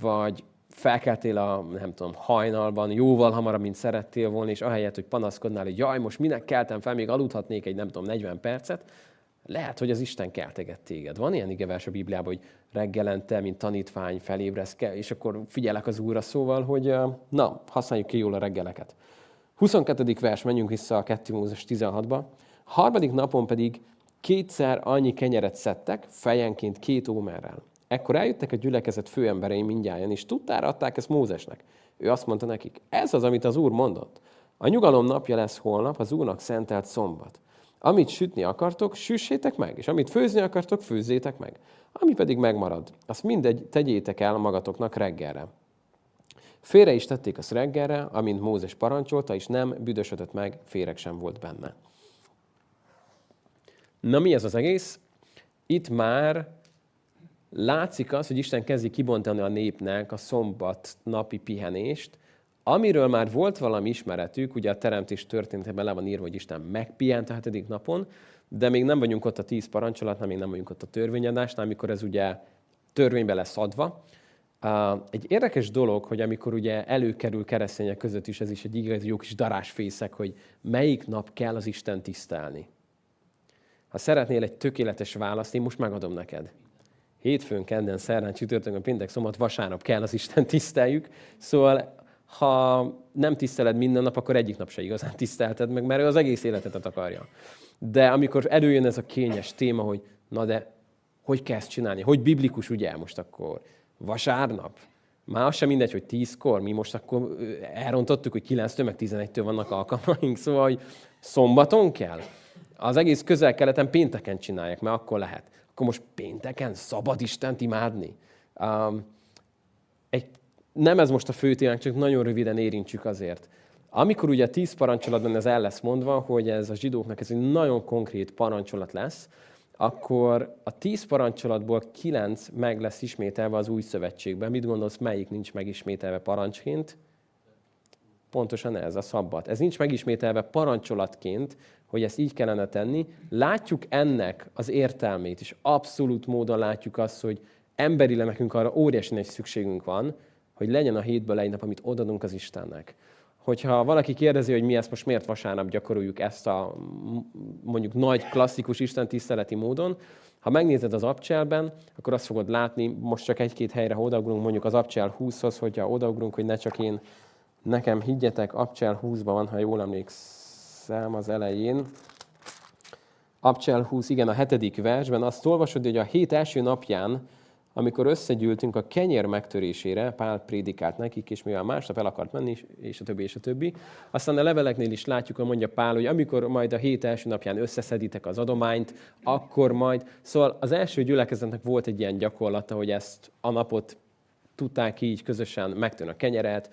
[SPEAKER 1] vagy felkeltél a, nem tudom, hajnalban, jóval hamarabb, mint szerettél volna, és ahelyett, hogy panaszkodnál, hogy jaj, most minek keltem fel, még aludhatnék egy, nem tudom, 40 percet, lehet, hogy az Isten kelteget téged. Van ilyen igevers a Bibliában, hogy reggelente, mint tanítvány felébresz, és akkor figyelek az Úrra, szóval, hogy na, használjuk ki jól a reggeleket. 22. vers, menjünk vissza a 2 Mózes 16-ba. Harmadik napon pedig kétszer annyi kenyeret szedtek, fejenként két ómerrel. Ekkor eljöttek a gyülekezet főemberei mindjárt, és tudtára adták ezt Mózesnek. Ő azt mondta nekik, ez az, amit az Úr mondott. A nyugalom napja lesz holnap, az Úrnak szentelt szombat. Amit sütni akartok, süssétek meg, és amit főzni akartok, főzzétek meg. Ami pedig megmarad, azt mindegy tegyétek el magatoknak reggelre. Félre is tették azt reggelre, amint Mózes parancsolta, és nem büdösödött meg, féreg sem volt benne. Na mi ez az egész? Itt már látszik az, hogy Isten kezdi kibontani a népnek a szombat napi pihenést, amiről már volt valami ismeretük, ugye a teremtés történetében le van írva, hogy Isten megpihent a hetedik napon, de még nem vagyunk ott a tíz parancsolatnál, még nem vagyunk ott a törvényadásnál, amikor ez ugye törvénybe lesz adva. Egy érdekes dolog, hogy amikor ugye előkerül keresztények között is, ez is egy igazi jó kis darásfészek, hogy melyik nap kell az Isten tisztelni. Ha szeretnél egy tökéletes választ, én most megadom neked. Hétfőn, kedden, szerdán, csütörtökön, péntek, szombat, vasárnap kell az Isten tiszteljük. Szóval ha nem tiszteled minden nap, akkor egyik nap se igazán [laughs] tisztelted meg, mert ő az egész életetet akarja. De amikor előjön ez a kényes téma, hogy na de hogy kell ezt csinálni? Hogy biblikus ugye most akkor? Vasárnap? Már az sem mindegy, hogy tízkor, mi most akkor elrontottuk, hogy 9-től meg 11-től vannak alkalmaink, szóval hogy szombaton kell. Az egész közel-keleten pénteken csinálják, mert akkor lehet. Akkor most pénteken szabad Istent imádni? Um, nem ez most a fő témánk, csak nagyon röviden érintsük azért. Amikor ugye a tíz parancsolatban ez el lesz mondva, hogy ez a zsidóknak ez egy nagyon konkrét parancsolat lesz, akkor a tíz parancsolatból kilenc meg lesz ismételve az új szövetségben. Mit gondolsz, melyik nincs megismételve parancsként? Pontosan ez, a szabbat. Ez nincs megismételve parancsolatként, hogy ezt így kellene tenni. Látjuk ennek az értelmét, és abszolút módon látjuk azt, hogy emberileg nekünk arra óriási nagy szükségünk van, hogy legyen a hétből egy nap, amit odadunk az Istennek. Hogyha valaki kérdezi, hogy mi ezt most miért vasárnap gyakoroljuk ezt a mondjuk nagy klasszikus Isten tiszteleti módon, ha megnézed az abcselben, akkor azt fogod látni, most csak egy-két helyre odaugrunk, mondjuk az abcsel 20-hoz, hogyha odaugrunk, hogy ne csak én, nekem higgyetek, abcsel 20-ban van, ha jól emlékszem az elején. Abcsel 20, igen, a hetedik versben azt olvasod, hogy a hét első napján amikor összegyűltünk a kenyér megtörésére, Pál prédikált nekik, és mivel másnap el akart menni, és a többi, és a többi. Aztán a leveleknél is látjuk, hogy mondja Pál, hogy amikor majd a hét első napján összeszeditek az adományt, akkor majd... Szóval az első gyülekezetnek volt egy ilyen gyakorlata, hogy ezt a napot tudták így közösen megtörni a kenyeret,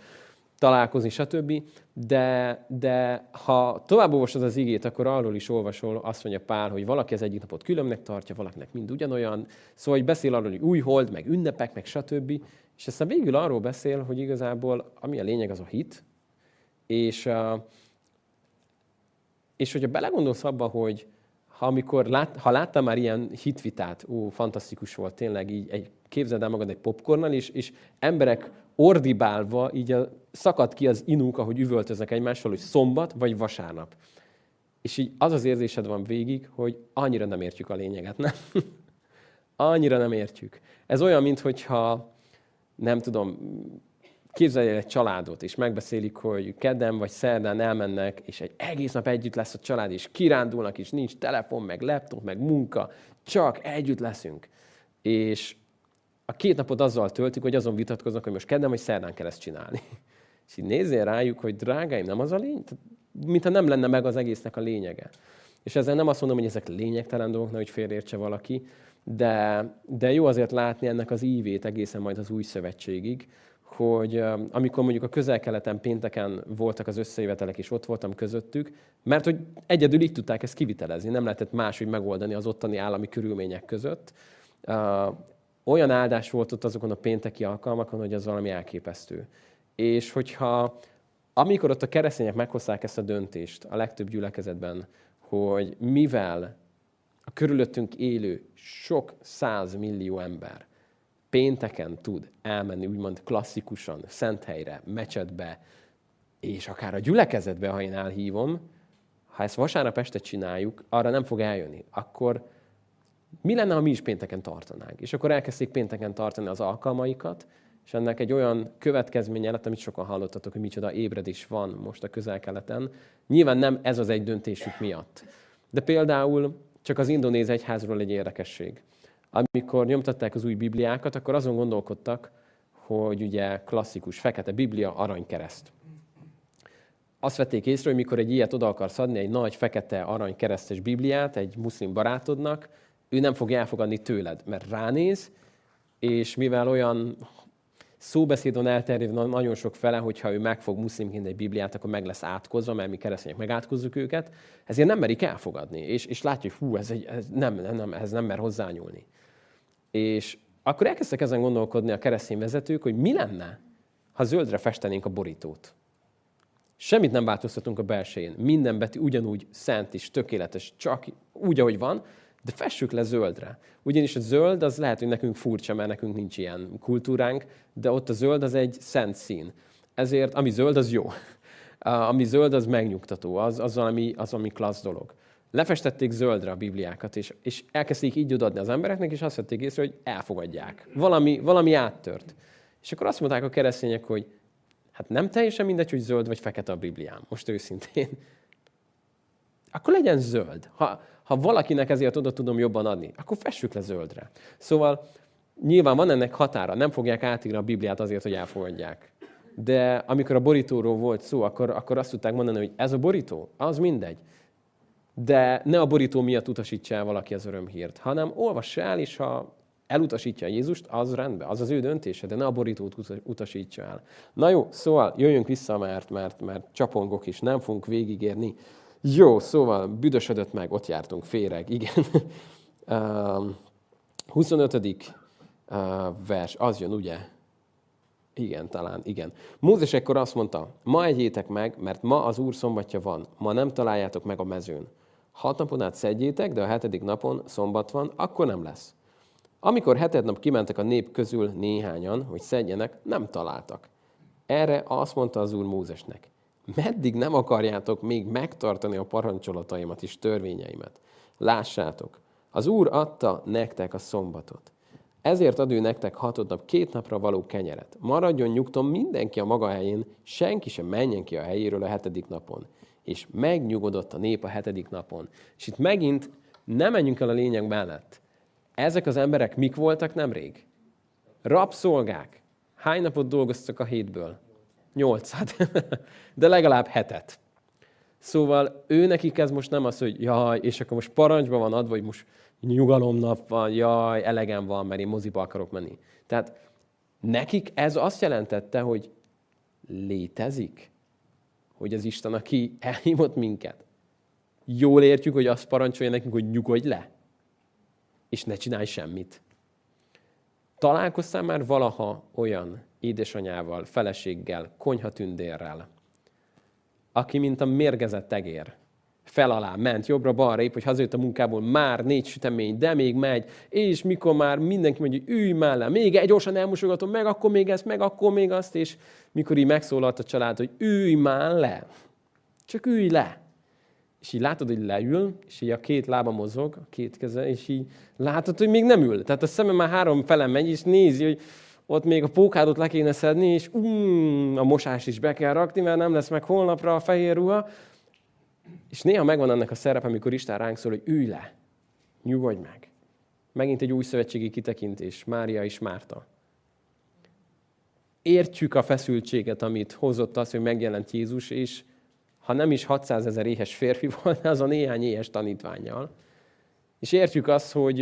[SPEAKER 1] találkozni, stb. De, de ha tovább olvasod az igét, akkor arról is olvasol, azt mondja Pál, hogy valaki az egyik napot különnek tartja, valakinek mind ugyanolyan. Szóval hogy beszél arról, hogy új hold, meg ünnepek, meg stb. És aztán végül arról beszél, hogy igazából ami a lényeg, az a hit. És, és hogyha belegondolsz abba, hogy ha, amikor lát, ha láttam már ilyen hitvitát, ó, fantasztikus volt tényleg, így egy, képzeld el magad egy popcornnal, és, és emberek ordibálva így a, szakad ki az inuk, ahogy üvöltöznek egymással, hogy szombat vagy vasárnap. És így az az érzésed van végig, hogy annyira nem értjük a lényeget, nem? [laughs] annyira nem értjük. Ez olyan, mintha nem tudom, képzelj el egy családot, és megbeszélik, hogy kedden vagy szerdán elmennek, és egy egész nap együtt lesz a család, és kirándulnak, és nincs telefon, meg laptop, meg munka, csak együtt leszünk. És a két napot azzal töltik, hogy azon vitatkoznak, hogy most kedden vagy szerdán kell ezt csinálni. [laughs] És így nézzél rájuk, hogy drágáim, nem az a lény? Mintha nem lenne meg az egésznek a lényege. És ezzel nem azt mondom, hogy ezek lényegtelen dolgok, hogy félreértse valaki, de, de jó azért látni ennek az ívét egészen majd az új szövetségig, hogy amikor mondjuk a közel-keleten pénteken voltak az összejövetelek, és ott voltam közöttük, mert hogy egyedül így tudták ezt kivitelezni, nem lehetett máshogy megoldani az ottani állami körülmények között olyan áldás volt ott azokon a pénteki alkalmakon, hogy az valami elképesztő. És hogyha amikor ott a keresztények meghozták ezt a döntést a legtöbb gyülekezetben, hogy mivel a körülöttünk élő sok száz millió ember pénteken tud elmenni úgymond klasszikusan, szent helyre, mecsetbe, és akár a gyülekezetbe, ha én elhívom, ha ezt vasárnap este csináljuk, arra nem fog eljönni. Akkor mi lenne, ha mi is pénteken tartanánk? És akkor elkezdték pénteken tartani az alkalmaikat, és ennek egy olyan következménye lett, amit sokan hallottatok, hogy micsoda ébredés van most a közel-keleten. Nyilván nem ez az egy döntésük miatt. De például csak az indonéz egyházról egy érdekesség. Amikor nyomtatták az új Bibliákat, akkor azon gondolkodtak, hogy ugye klasszikus fekete Biblia, aranykereszt. Azt vették észre, hogy mikor egy ilyet oda akarsz adni, egy nagy fekete aranykeresztes Bibliát egy muszlim barátodnak, ő nem fogja elfogadni tőled, mert ránéz, és mivel olyan szóbeszédon elterjed nagyon sok fele, hogyha ő megfog muszlimként egy Bibliát, akkor meg lesz átkozva, mert mi keresztények megátkozzuk őket, ezért nem merik elfogadni. És, és látja, hogy hú, ez, egy, ez nem, nem, ez nem mer hozzányúlni. És akkor elkezdtek ezen gondolkodni a keresztény vezetők, hogy mi lenne, ha zöldre festenénk a borítót. Semmit nem változtatunk a belsején. Minden betű ugyanúgy szent és tökéletes, csak úgy, ahogy van, de fessük le zöldre. Ugyanis a zöld az lehet, hogy nekünk furcsa, mert nekünk nincs ilyen kultúránk, de ott a zöld az egy szent szín. Ezért ami zöld, az jó. Ami zöld, az megnyugtató, az, az, valami, az ami klassz dolog. Lefestették zöldre a Bibliákat, és, és elkezdték így odaadni az embereknek, és azt vették észre, hogy elfogadják. Valami, valami áttört. És akkor azt mondták a keresztények, hogy hát nem teljesen mindegy, hogy zöld vagy fekete a Bibliám, most őszintén. Akkor legyen zöld. Ha, ha valakinek ezért oda tudom jobban adni, akkor fessük le zöldre. Szóval nyilván van ennek határa, nem fogják átírni a Bibliát azért, hogy elfogadják. De amikor a borítóról volt szó, akkor, akkor azt tudták mondani, hogy ez a borító, az mindegy. De ne a borító miatt utasítsa el valaki az örömhírt, hanem olvassa el, és ha elutasítja Jézust, az rendben, az az ő döntése, de ne a borítót utasítsa el. Na jó, szóval jöjjünk vissza, mert, mert, mert csapongok is, nem fogunk végigérni. Jó, szóval büdösödött meg, ott jártunk, féreg, igen. [laughs] 25. vers, az jön, ugye? Igen, talán, igen. Mózes ekkor azt mondta, ma egyétek meg, mert ma az Úr szombatja van, ma nem találjátok meg a mezőn. Hat napon át szedjétek, de a hetedik napon szombat van, akkor nem lesz. Amikor heted nap kimentek a nép közül néhányan, hogy szedjenek, nem találtak. Erre azt mondta az Úr Mózesnek, meddig nem akarjátok még megtartani a parancsolataimat és törvényeimet? Lássátok, az Úr adta nektek a szombatot. Ezért ad ő nektek hatod nap, két napra való kenyeret. Maradjon nyugton mindenki a maga helyén, senki sem menjen ki a helyéről a hetedik napon. És megnyugodott a nép a hetedik napon. És itt megint nem menjünk el a lényeg mellett. Ezek az emberek mik voltak nemrég? Rabszolgák. Hány napot dolgoztak a hétből? Nyolcat. [laughs] De legalább hetet. Szóval ő nekik ez most nem az, hogy jaj, és akkor most parancsba van adva, hogy most nyugalomnap van, jaj, elegem van, mert én moziba akarok menni. Tehát nekik ez azt jelentette, hogy létezik, hogy az Isten, aki elhívott minket, jól értjük, hogy azt parancsolja nekünk, hogy nyugodj le, és ne csinálj semmit. Találkoztál már valaha olyan édesanyával, feleséggel, konyhatündérrel, aki, mint a mérgezett egér, fel alá ment, jobbra-balra, épp, hogy hazajött a munkából, már négy sütemény, de még megy, és mikor már mindenki mondja, hogy ülj már le, még egy gyorsan elmosogatom, meg akkor még ezt, meg akkor még azt, és mikor így megszólalt a család, hogy ülj már le, csak ülj le. És így látod, hogy leül, és így a két lába mozog, a két keze, és így látod, hogy még nem ül. Tehát a szemem már három fele megy, és nézi, hogy ott még a pókádot le kéne szedni, és um, a mosás is be kell rakni, mert nem lesz meg holnapra a fehér ruha. És néha megvan ennek a szerep, amikor Isten ránk szól, hogy ülj le, nyugodj meg. Megint egy új szövetségi kitekintés, Mária és Márta. Értjük a feszültséget, amit hozott az, hogy megjelent Jézus, és ha nem is 600 ezer éhes férfi [laughs] volt, az a néhány éhes tanítványjal. És értjük azt, hogy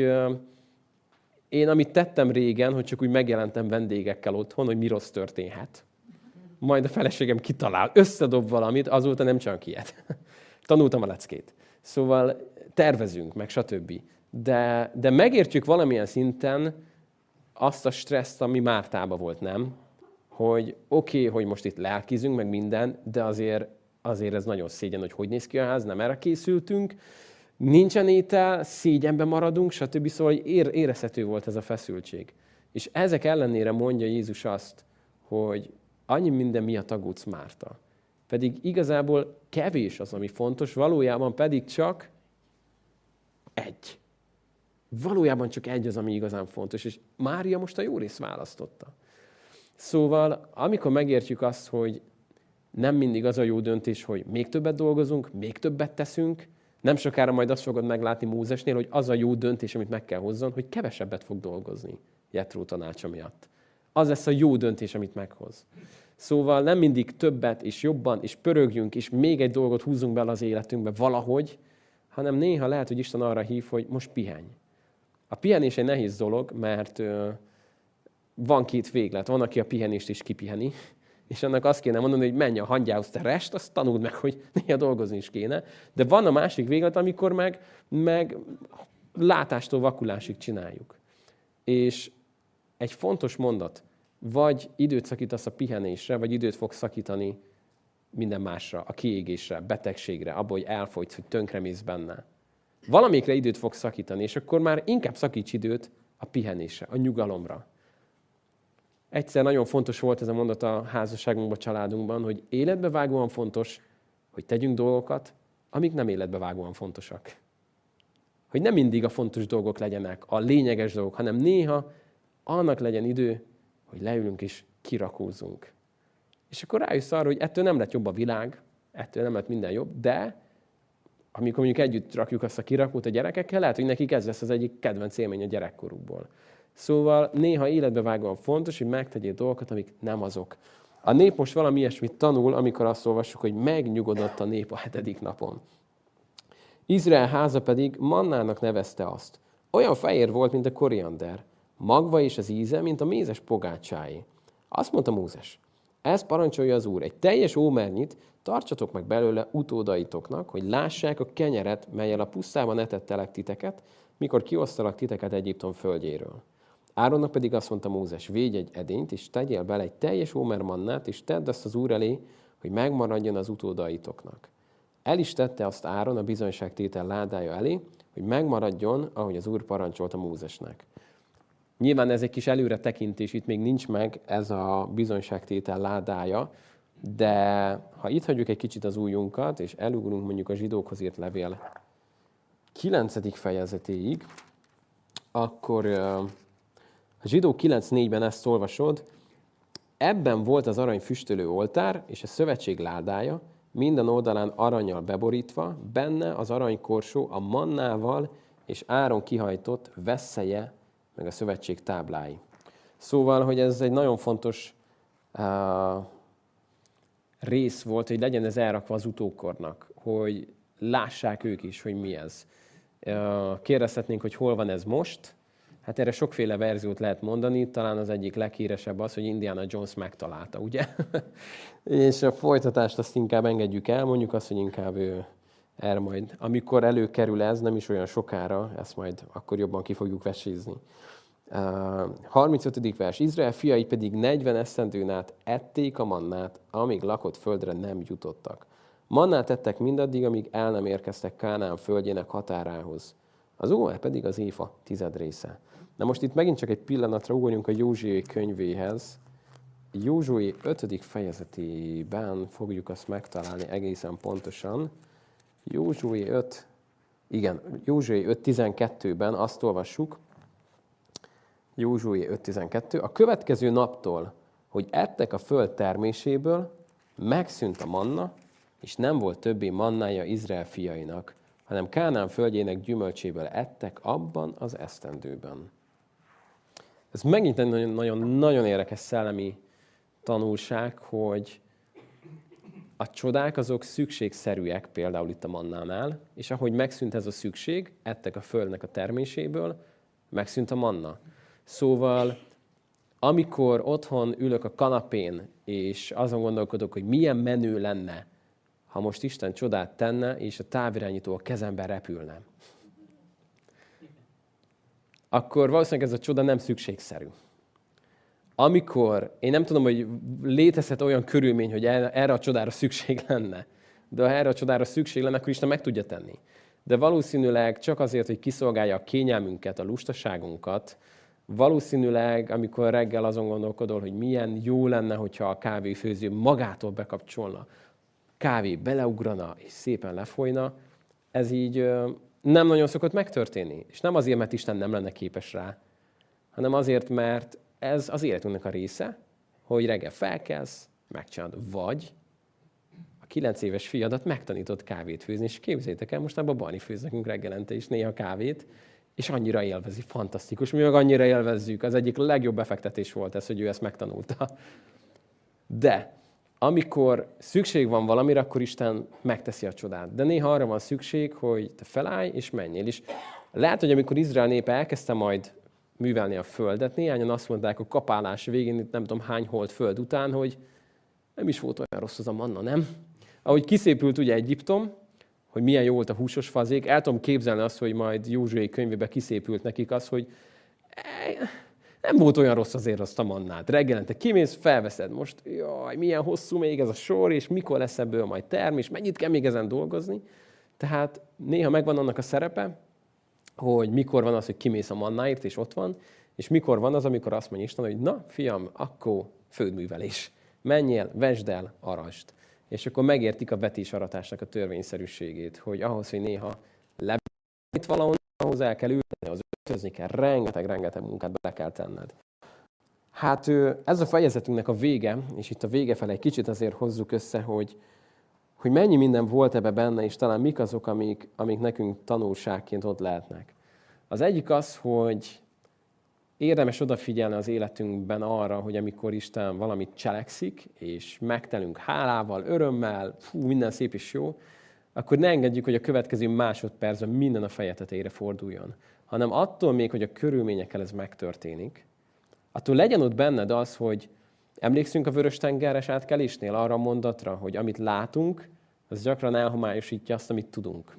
[SPEAKER 1] én amit tettem régen, hogy csak úgy megjelentem vendégekkel otthon, hogy mi rossz történhet. Majd a feleségem kitalál, összedob valamit, azóta nem csak ilyet. [laughs] Tanultam a leckét. Szóval tervezünk, meg stb. De, de megértjük valamilyen szinten azt a stresszt, ami Mártába volt, nem? Hogy oké, okay, hogy most itt lelkizünk, meg minden, de azért, azért ez nagyon szégyen, hogy hogy néz ki a ház, nem erre készültünk, nincsen étel, szégyenbe maradunk, stb. Szóval ér, érezhető volt ez a feszültség. És ezek ellenére mondja Jézus azt, hogy annyi minden miatt aggódsz Márta. Pedig igazából kevés az, ami fontos, valójában pedig csak egy. Valójában csak egy az, ami igazán fontos, és Mária most a jó rész választotta. Szóval, amikor megértjük azt, hogy nem mindig az a jó döntés, hogy még többet dolgozunk, még többet teszünk, nem sokára majd azt fogod meglátni Mózesnél, hogy az a jó döntés, amit meg kell hozzon, hogy kevesebbet fog dolgozni Jetró tanácsa miatt. Az lesz a jó döntés, amit meghoz. Szóval nem mindig többet és jobban, és pörögjünk, és még egy dolgot húzunk bele az életünkbe valahogy, hanem néha lehet, hogy Isten arra hív, hogy most pihenj. A pihenés egy nehéz dolog, mert van két véglet. Van, aki a pihenést is kipiheni, és annak azt kéne mondani, hogy menj a hangyához te rest, azt tanuld meg, hogy [laughs] néha dolgozni is kéne. De van a másik véglet, amikor meg, meg látástól vakulásig csináljuk. És egy fontos mondat, vagy időt szakítasz a pihenésre, vagy időt fogsz szakítani minden másra, a kiégésre, betegségre, abból, hogy elfogysz, hogy tönkremész benne. Valamikre időt fogsz szakítani, és akkor már inkább szakíts időt a pihenésre, a nyugalomra. Egyszer nagyon fontos volt ez a mondat a házasságunkban, a családunkban, hogy életbevágóan fontos, hogy tegyünk dolgokat, amik nem életbevágóan fontosak. Hogy nem mindig a fontos dolgok legyenek, a lényeges dolgok, hanem néha annak legyen idő, hogy leülünk és kirakózunk. És akkor rájössz arra, hogy ettől nem lett jobb a világ, ettől nem lett minden jobb, de amikor mondjuk együtt rakjuk azt a kirakót a gyerekekkel, lehet, hogy nekik ez lesz az egyik kedvenc élmény a gyerekkorukból. Szóval néha életbevágóan fontos, hogy megtegyél dolgokat, amik nem azok. A nép most valami ilyesmit tanul, amikor azt olvassuk, hogy megnyugodott a nép a hetedik napon. Izrael háza pedig mannának nevezte azt. Olyan fehér volt, mint a koriander, magva és az íze, mint a mézes pogácsáé. Azt mondta Mózes, ezt parancsolja az Úr, egy teljes ómernyit tartsatok meg belőle utódaitoknak, hogy lássák a kenyeret, melyel a pusztában etettelek titeket, mikor kiosztalak titeket Egyiptom földjéről. Áronnak pedig azt mondta Mózes, védj egy edényt, és tegyél bele egy teljes ómer mannát, és tedd azt az Úr elé, hogy megmaradjon az utódaitoknak. El is tette azt Áron a bizonyságtétel ládája elé, hogy megmaradjon, ahogy az Úr parancsolta Mózesnek. Nyilván ez egy kis előre tekintés, itt még nincs meg ez a bizonyságtétel ládája, de ha itt hagyjuk egy kicsit az újunkat, és elugrunk mondjuk a zsidókhoz írt levél 9. fejezetéig, akkor a zsidó 9.4-ben ezt olvasod, ebben volt az arany füstölő oltár és a szövetség ládája, minden oldalán aranyal beborítva, benne az aranykorsó a mannával és áron kihajtott vesszeje, meg a szövetség táblái. Szóval, hogy ez egy nagyon fontos uh, rész volt, hogy legyen ez elrakva az utókornak, hogy lássák ők is, hogy mi ez. Uh, kérdezhetnénk, hogy hol van ez most, Hát erre sokféle verziót lehet mondani, talán az egyik leghíresebb az, hogy Indiana Jones megtalálta, ugye? [laughs] és a folytatást azt inkább engedjük el, mondjuk azt, hogy inkább ő erre majd, amikor előkerül ez, nem is olyan sokára, ezt majd akkor jobban ki fogjuk vesézni. Uh, 35. vers. Izrael fiai pedig 40 esztendőn át ették a mannát, amíg lakott földre nem jutottak. Mannát ettek mindaddig, amíg el nem érkeztek Kánán földjének határához. Az ómer pedig az éfa tized része. Na most itt megint csak egy pillanatra ugorjunk a Józsué könyvéhez. Józsué 5. fejezetében fogjuk azt megtalálni egészen pontosan. Józsué 5, igen, Józsué 5.12-ben azt olvassuk, Józsué 5.12, a következő naptól, hogy ettek a föld terméséből, megszűnt a manna, és nem volt többé mannája Izrael fiainak, hanem Kánán földjének gyümölcséből ettek abban az esztendőben. Ez megint egy nagyon-nagyon érdekes szellemi tanulság, hogy a csodák azok szükségszerűek, például itt a mannánál, és ahogy megszűnt ez a szükség, ettek a földnek a terméséből, megszűnt a manna. Szóval, amikor otthon ülök a kanapén, és azon gondolkodok, hogy milyen menő lenne, ha most Isten csodát tenne, és a távirányító a kezemben repülne akkor valószínűleg ez a csoda nem szükségszerű. Amikor, én nem tudom, hogy létezhet olyan körülmény, hogy erre a csodára szükség lenne, de ha erre a csodára szükség lenne, akkor Isten meg tudja tenni. De valószínűleg csak azért, hogy kiszolgálja a kényelmünket, a lustaságunkat, valószínűleg, amikor reggel azon gondolkodol, hogy milyen jó lenne, hogyha a kávéfőző magától bekapcsolna, kávé beleugrana és szépen lefolyna, ez így nem nagyon szokott megtörténni. És nem azért, mert Isten nem lenne képes rá, hanem azért, mert ez az életünknek a része, hogy reggel felkelsz, megcsinálod. Vagy a kilenc éves fiadat megtanított kávét főzni, és képzeljétek el, most abban Bani főz nekünk reggelente is néha kávét, és annyira élvezi, fantasztikus. Mi meg annyira élvezzük. Az egyik legjobb befektetés volt ez, hogy ő ezt megtanulta. De amikor szükség van valamire, akkor Isten megteszi a csodát. De néha arra van szükség, hogy te felállj és menjél. És lehet, hogy amikor Izrael népe elkezdte majd művelni a földet, néhányan azt mondták a kapálás végén, itt nem tudom hány holt föld után, hogy nem is volt olyan rossz az a manna, nem? Ahogy kiszépült ugye Egyiptom, hogy milyen jó volt a húsos fazék, el tudom képzelni azt, hogy majd Józsué könyvébe kiszépült nekik az, hogy nem volt olyan rossz azért azt a mannát. Reggelente kimész, felveszed most, jaj, milyen hosszú még ez a sor, és mikor lesz ebből majd termés, mennyit kell még ezen dolgozni. Tehát néha megvan annak a szerepe, hogy mikor van az, hogy kimész a mannáért, és ott van, és mikor van az, amikor azt mondja Isten, hogy na, fiam, akkor földművelés. Menjél, vesd el, arast. És akkor megértik a vetésaratásnak a törvényszerűségét, hogy ahhoz, hogy néha lebít valahol, ahhoz el kell ülni, öltözni kell, rengeteg-rengeteg munkát bele kell tenned. Hát ez a fejezetünknek a vége, és itt a vége felé egy kicsit azért hozzuk össze, hogy, hogy mennyi minden volt ebbe benne, és talán mik azok, amik, amik nekünk tanulságként ott lehetnek. Az egyik az, hogy érdemes odafigyelni az életünkben arra, hogy amikor Isten valamit cselekszik, és megtelünk hálával, örömmel, fú, minden szép és jó, akkor ne engedjük, hogy a következő másodpercben minden a feje forduljon. Hanem attól még, hogy a körülményekkel ez megtörténik, attól legyen ott benned az, hogy emlékszünk a vörös tengeres átkelésnél arra a mondatra, hogy amit látunk, az gyakran elhomályosítja azt, amit tudunk.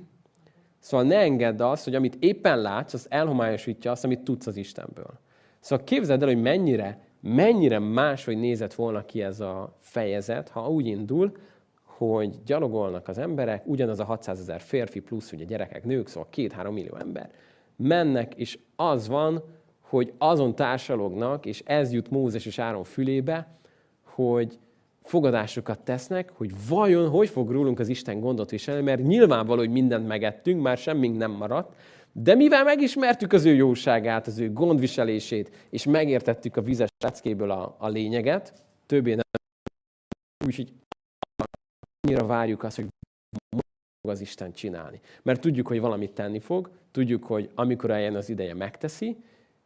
[SPEAKER 1] Szóval ne engedd azt, hogy amit éppen látsz, az elhomályosítja azt, amit tudsz az Istenből. Szóval képzeld el, hogy mennyire, mennyire máshogy nézett volna ki ez a fejezet, ha úgy indul, hogy gyalogolnak az emberek, ugyanaz a 600 ezer férfi plusz ugye gyerekek, nők, szóval két-három millió ember, mennek, és az van, hogy azon társalognak, és ez jut Mózes és Áron fülébe, hogy fogadásokat tesznek, hogy vajon hogy fog rólunk az Isten gondot viselni, mert nyilvánvaló, hogy mindent megettünk, már semmink nem maradt, de mivel megismertük az ő jóságát, az ő gondviselését, és megértettük a vizes leckéből a, a lényeget, többé nem úgyhogy annyira várjuk azt, hogy fog az Isten csinálni. Mert tudjuk, hogy valamit tenni fog, tudjuk, hogy amikor eljön az ideje, megteszi,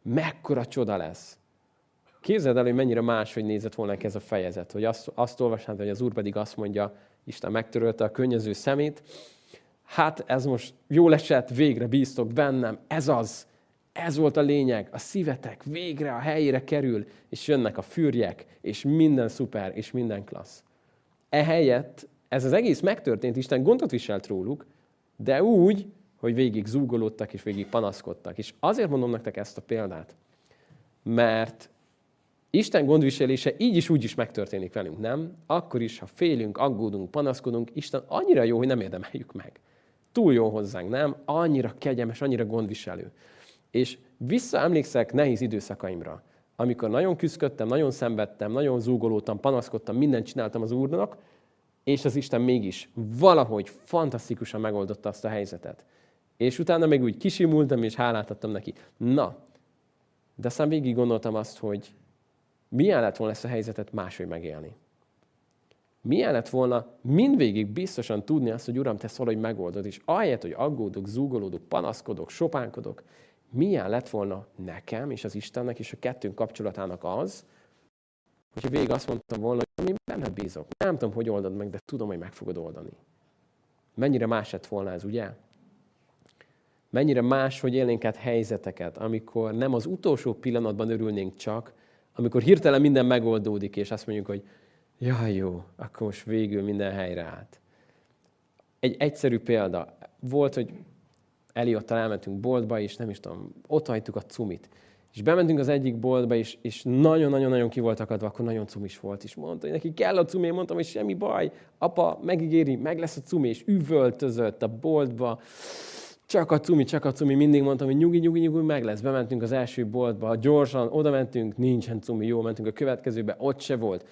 [SPEAKER 1] mekkora csoda lesz. Képzeld el, hogy mennyire máshogy nézett volna ez a fejezet, hogy azt, azt olvasnád, hogy az Úr pedig azt mondja, Isten megtörölte a könnyező szemét, hát ez most jó esett, végre bíztok bennem, ez az, ez volt a lényeg, a szívetek végre a helyére kerül, és jönnek a fűrjek, és minden szuper, és minden klassz. Ehelyett ez az egész megtörtént, Isten gondot viselt róluk, de úgy, hogy végig zúgolódtak, és végig panaszkodtak. És azért mondom nektek ezt a példát, mert Isten gondviselése így is úgy is megtörténik velünk, nem? Akkor is, ha félünk, aggódunk, panaszkodunk, Isten annyira jó, hogy nem érdemeljük meg. Túl jó hozzánk, nem? Annyira kegyemes, annyira gondviselő. És visszaemlékszek nehéz időszakaimra, amikor nagyon küzdöttem, nagyon szenvedtem, nagyon zúgolódtam, panaszkodtam, mindent csináltam az Úrnak, és az Isten mégis valahogy fantasztikusan megoldotta azt a helyzetet. És utána meg úgy kisimultam, és hálát adtam neki. Na, de aztán végig gondoltam azt, hogy milyen lett volna ezt a helyzetet máshogy megélni. Milyen lett volna mindvégig biztosan tudni azt, hogy Uram, te valahogy megoldod, és ahelyett, hogy aggódok, zúgolódok, panaszkodok, sopánkodok, milyen lett volna nekem és az Istennek és a kettőnk kapcsolatának az, hogy végig azt mondtam volna, hogy én benned bízok. Nem tudom, hogy oldod meg, de tudom, hogy meg fogod oldani. Mennyire más lett volna ez, ugye? Mennyire más, hogy élnénk át helyzeteket, amikor nem az utolsó pillanatban örülnénk csak, amikor hirtelen minden megoldódik, és azt mondjuk, hogy jaj, jó, akkor most végül minden helyre állt. Egy egyszerű példa. Volt, hogy Eliottal elmentünk boltba, és nem is tudom, ott hagytuk a cumit. És bementünk az egyik boltba, és, és nagyon-nagyon-nagyon ki volt akadva, akkor nagyon cumis volt, és mondta, hogy neki kell a cumi, mondtam, hogy semmi baj, apa megígéri, meg lesz a cumi, és üvöltözött a boltba, csak a cumi, csak a cumi, mindig mondtam, hogy nyugi, nyugi, nyugi, meg lesz. Bementünk az első boltba, gyorsan oda mentünk, nincsen cumi, jó, mentünk a következőbe, ott se volt.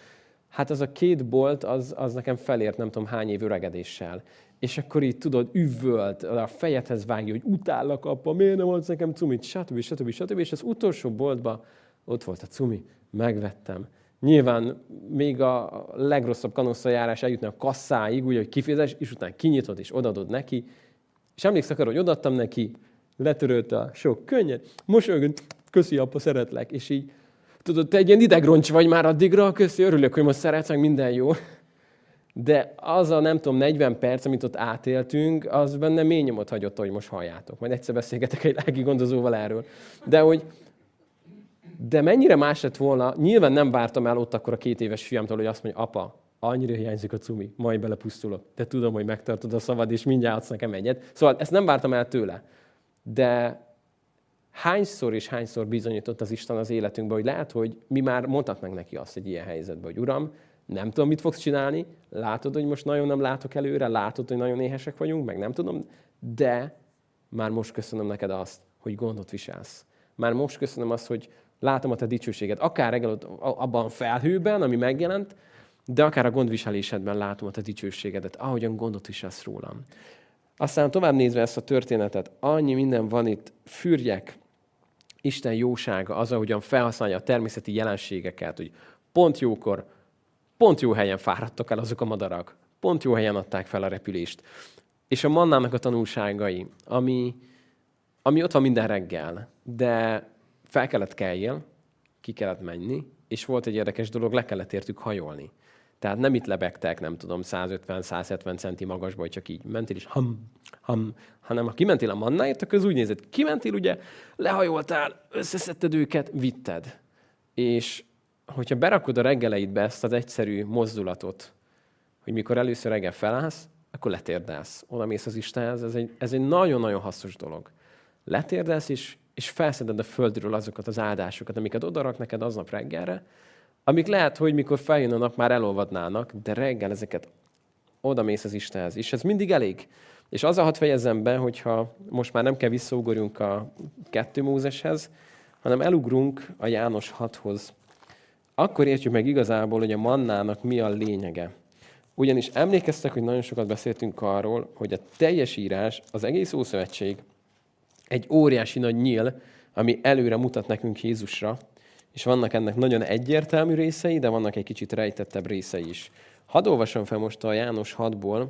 [SPEAKER 1] Hát az a két bolt, az, az nekem felért nem tudom hány év öregedéssel. És akkor így tudod, üvölt, a fejedhez vágja, hogy utállak, apa, miért nem adsz nekem cumit, stb. stb. stb. És az utolsó boltba ott volt a cumi, megvettem. Nyilván még a legrosszabb kanosszajárás eljutna a kasszáig, úgy, hogy kifizes, és utána kinyitod és odadod neki. És emlékszek arra, hogy odaadtam neki, letörölt a sok könnyet, mosolygott, köszi apa, szeretlek. És így, tudod, te egy ilyen idegroncs vagy már addigra, köszi, örülök, hogy most szeretsz, minden jó. De az a nem tudom, 40 perc, amit ott átéltünk, az benne mély nyomot hagyott, hogy most halljátok. Majd egyszer beszélgetek egy lelki gondozóval erről. De hogy, de mennyire más lett volna, nyilván nem vártam el ott akkor a két éves fiamtól, hogy azt mondja, apa, annyira hiányzik a cumi, majd belepusztulok. De tudom, hogy megtartod a szavad, és mindjárt adsz nekem egyet. Szóval ezt nem vártam el tőle. De hányszor és hányszor bizonyított az Isten az életünkben, hogy lehet, hogy mi már mondhatnánk neki azt egy ilyen helyzetben, hogy Uram, nem tudom, mit fogsz csinálni, látod, hogy most nagyon nem látok előre, látod, hogy nagyon éhesek vagyunk, meg nem tudom, de már most köszönöm neked azt, hogy gondot viselsz. Már most köszönöm azt, hogy látom a te dicsőséget. Akár reggel abban a felhőben, ami megjelent, de akár a gondviselésedben látom a te dicsőségedet, ahogyan gondot viselsz rólam. Aztán tovább nézve ezt a történetet, annyi minden van itt, fürjek, Isten jósága, az, ahogyan felhasználja a természeti jelenségeket, hogy pont jókor Pont jó helyen fáradtak el azok a madarak. Pont jó helyen adták fel a repülést. És a mannának a tanulságai, ami, ami ott van minden reggel, de fel kellett keljél, ki kellett menni, és volt egy érdekes dolog, le kellett értük hajolni. Tehát nem itt lebegtek, nem tudom, 150-170 centi magasba, csak így mentél, és ham, ham, hanem ha kimentél a mannáért, akkor az úgy nézett, kimentél, ugye, lehajoltál, összeszedted őket, vitted. És hogyha berakod a reggeleidbe ezt az egyszerű mozdulatot, hogy mikor először reggel felállsz, akkor letérdelsz. Oda mész az Istenhez, ez egy, ez egy nagyon-nagyon hasznos dolog. Letérdelsz, és, és felszeded a földről azokat az áldásokat, amiket odarak neked aznap reggelre, amik lehet, hogy mikor feljön a nap, már elolvadnának, de reggel ezeket oda mész az Istenhez. És ez mindig elég. És az a hat fejezem be, hogyha most már nem kell visszaugorjunk a kettő Mózeshez, hanem elugrunk a János hathoz akkor értjük meg igazából, hogy a mannának mi a lényege. Ugyanis emlékeztek, hogy nagyon sokat beszéltünk arról, hogy a teljes írás, az egész Ószövetség egy óriási nagy nyíl, ami előre mutat nekünk Jézusra, és vannak ennek nagyon egyértelmű részei, de vannak egy kicsit rejtettebb részei is. Hadd olvasom fel most a János 6-ból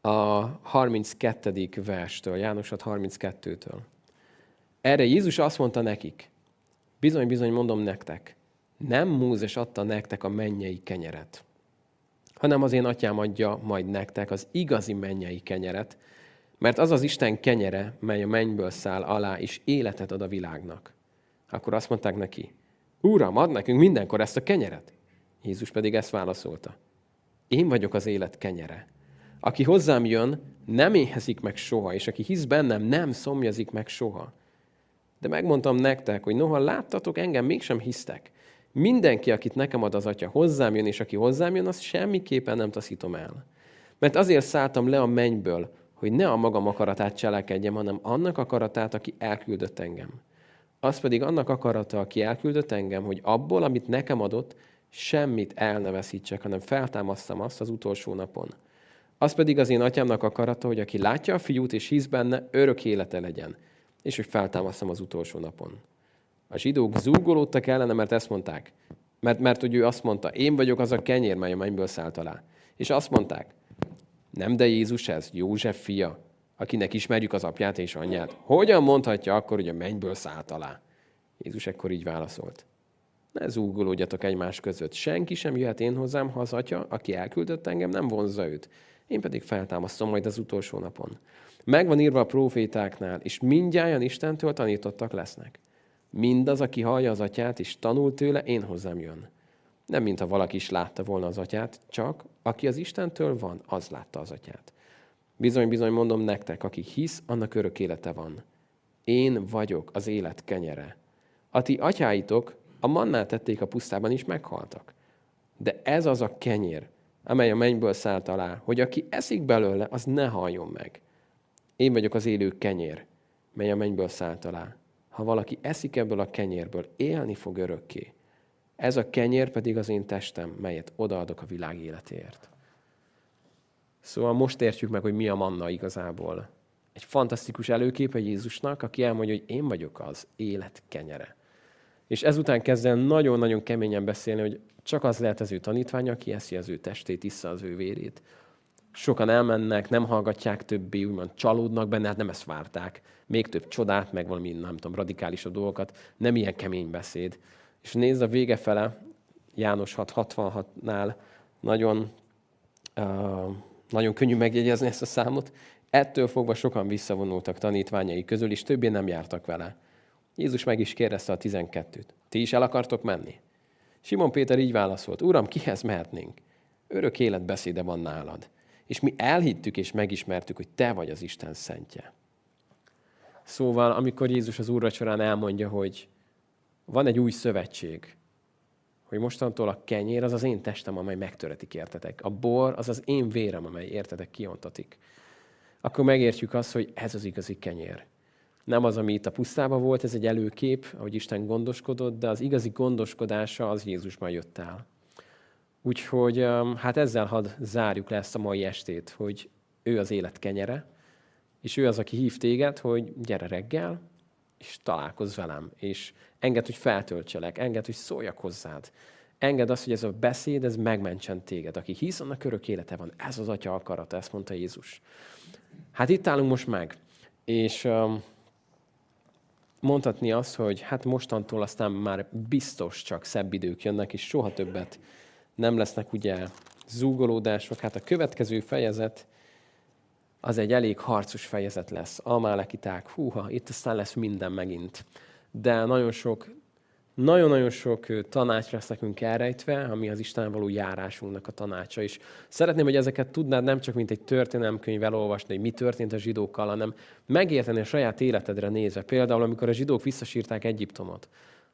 [SPEAKER 1] a 32. verstől, János 6 32-től. Erre Jézus azt mondta nekik, Bizony, bizony mondom nektek, nem Mózes adta nektek a mennyei kenyeret, hanem az én atyám adja majd nektek az igazi mennyei kenyeret, mert az az Isten kenyere, mely a mennyből száll alá, és életet ad a világnak. Akkor azt mondták neki, Uram, ad nekünk mindenkor ezt a kenyeret. Jézus pedig ezt válaszolta. Én vagyok az élet kenyere. Aki hozzám jön, nem éhezik meg soha, és aki hisz bennem, nem szomjazik meg soha. De megmondtam nektek, hogy noha láttatok, engem mégsem hisztek. Mindenki, akit nekem ad az atya, hozzám jön, és aki hozzám jön, azt semmiképpen nem taszítom el. Mert azért szálltam le a mennyből, hogy ne a magam akaratát cselekedjem, hanem annak akaratát, aki elküldött engem. Az pedig annak akarata, aki elküldött engem, hogy abból, amit nekem adott, semmit el ne veszítsek, hanem feltámasztam azt az utolsó napon. Az pedig az én atyámnak akarata, hogy aki látja a fiút és hisz benne, örök élete legyen és hogy feltámasztam az utolsó napon. A zsidók zúgolódtak ellene, mert ezt mondták. Mert, mert hogy ő azt mondta, én vagyok az a kenyér, mely a mennyből szállt alá. És azt mondták, nem de Jézus ez, József fia, akinek ismerjük az apját és anyját. Hogyan mondhatja akkor, hogy a mennyből szállt alá? Jézus ekkor így válaszolt. Ne zúgolódjatok egymás között. Senki sem jöhet én hozzám, ha az atya, aki elküldött engem, nem vonzza őt. Én pedig feltámasztom majd az utolsó napon. Megvan írva a profétáknál, és mindjárt Istentől tanítottak lesznek. Mindaz, aki hallja az atyát, és tanul tőle, én hozzám jön. Nem, mintha valaki is látta volna az atyát, csak aki az Istentől van, az látta az atyát. Bizony, bizony mondom nektek, aki hisz, annak örök élete van. Én vagyok az élet kenyere. A ti atyáitok a mannát tették a pusztában is meghaltak. De ez az a kenyér, amely a mennyből szállt alá, hogy aki eszik belőle, az ne haljon meg. Én vagyok az élő kenyér, mely a mennyből szállt alá. Ha valaki eszik ebből a kenyérből, élni fog örökké. Ez a kenyér pedig az én testem, melyet odaadok a világ életéért. Szóval most értjük meg, hogy mi a manna igazából. Egy fantasztikus előképe Jézusnak, aki elmondja, hogy én vagyok az élet kenyere. És ezután kezd el nagyon-nagyon keményen beszélni, hogy csak az lehet az ő tanítványa, aki eszi az ő testét, issza az ő vérét. Sokan elmennek, nem hallgatják többé, úgymond csalódnak benne, hát nem ezt várták. Még több csodát, meg valami, nem tudom, radikálisabb dolgokat. Nem ilyen kemény beszéd. És nézd a vége fele, János 666-nál nagyon, uh, nagyon könnyű megjegyezni ezt a számot. Ettől fogva sokan visszavonultak tanítványai közül, és többé nem jártak vele. Jézus meg is kérdezte a tizenkettőt. Ti is el akartok menni? Simon Péter így válaszolt, Uram, kihez mehetnénk? Örök életbeszéde van nálad. És mi elhittük és megismertük, hogy te vagy az Isten szentje. Szóval, amikor Jézus az úrvacsorán elmondja, hogy van egy új szövetség, hogy mostantól a kenyér az az én testem, amely megtöretik, értetek. A bor az az én vérem, amely értetek, kiontatik. Akkor megértjük azt, hogy ez az igazi kenyér. Nem az, ami itt a pusztában volt, ez egy előkép, ahogy Isten gondoskodott, de az igazi gondoskodása az Jézusban jött el. Úgyhogy hát ezzel hadd zárjuk le ezt a mai estét, hogy ő az élet kenyere, és ő az, aki hív téged, hogy gyere reggel, és találkozz velem, és enged, hogy feltöltselek, enged, hogy szóljak hozzád. Enged azt, hogy ez a beszéd, ez megmentsen téged. Aki hisz, annak örök élete van. Ez az Atya akarata, ezt mondta Jézus. Hát itt állunk most meg, és um, mondhatni azt, hogy hát mostantól aztán már biztos csak szebb idők jönnek, és soha többet nem lesznek ugye zúgolódások. Hát a következő fejezet az egy elég harcos fejezet lesz. Almálekiták, húha, itt aztán lesz minden megint. De nagyon sok nagyon-nagyon sok tanács lesz nekünk elrejtve, ami az Isten való járásunknak a tanácsa is. Szeretném, hogy ezeket tudnád nem csak mint egy történelemkönyv elolvasni, hogy mi történt a zsidókkal, hanem megérteni a saját életedre nézve. Például, amikor a zsidók visszasírták Egyiptomot.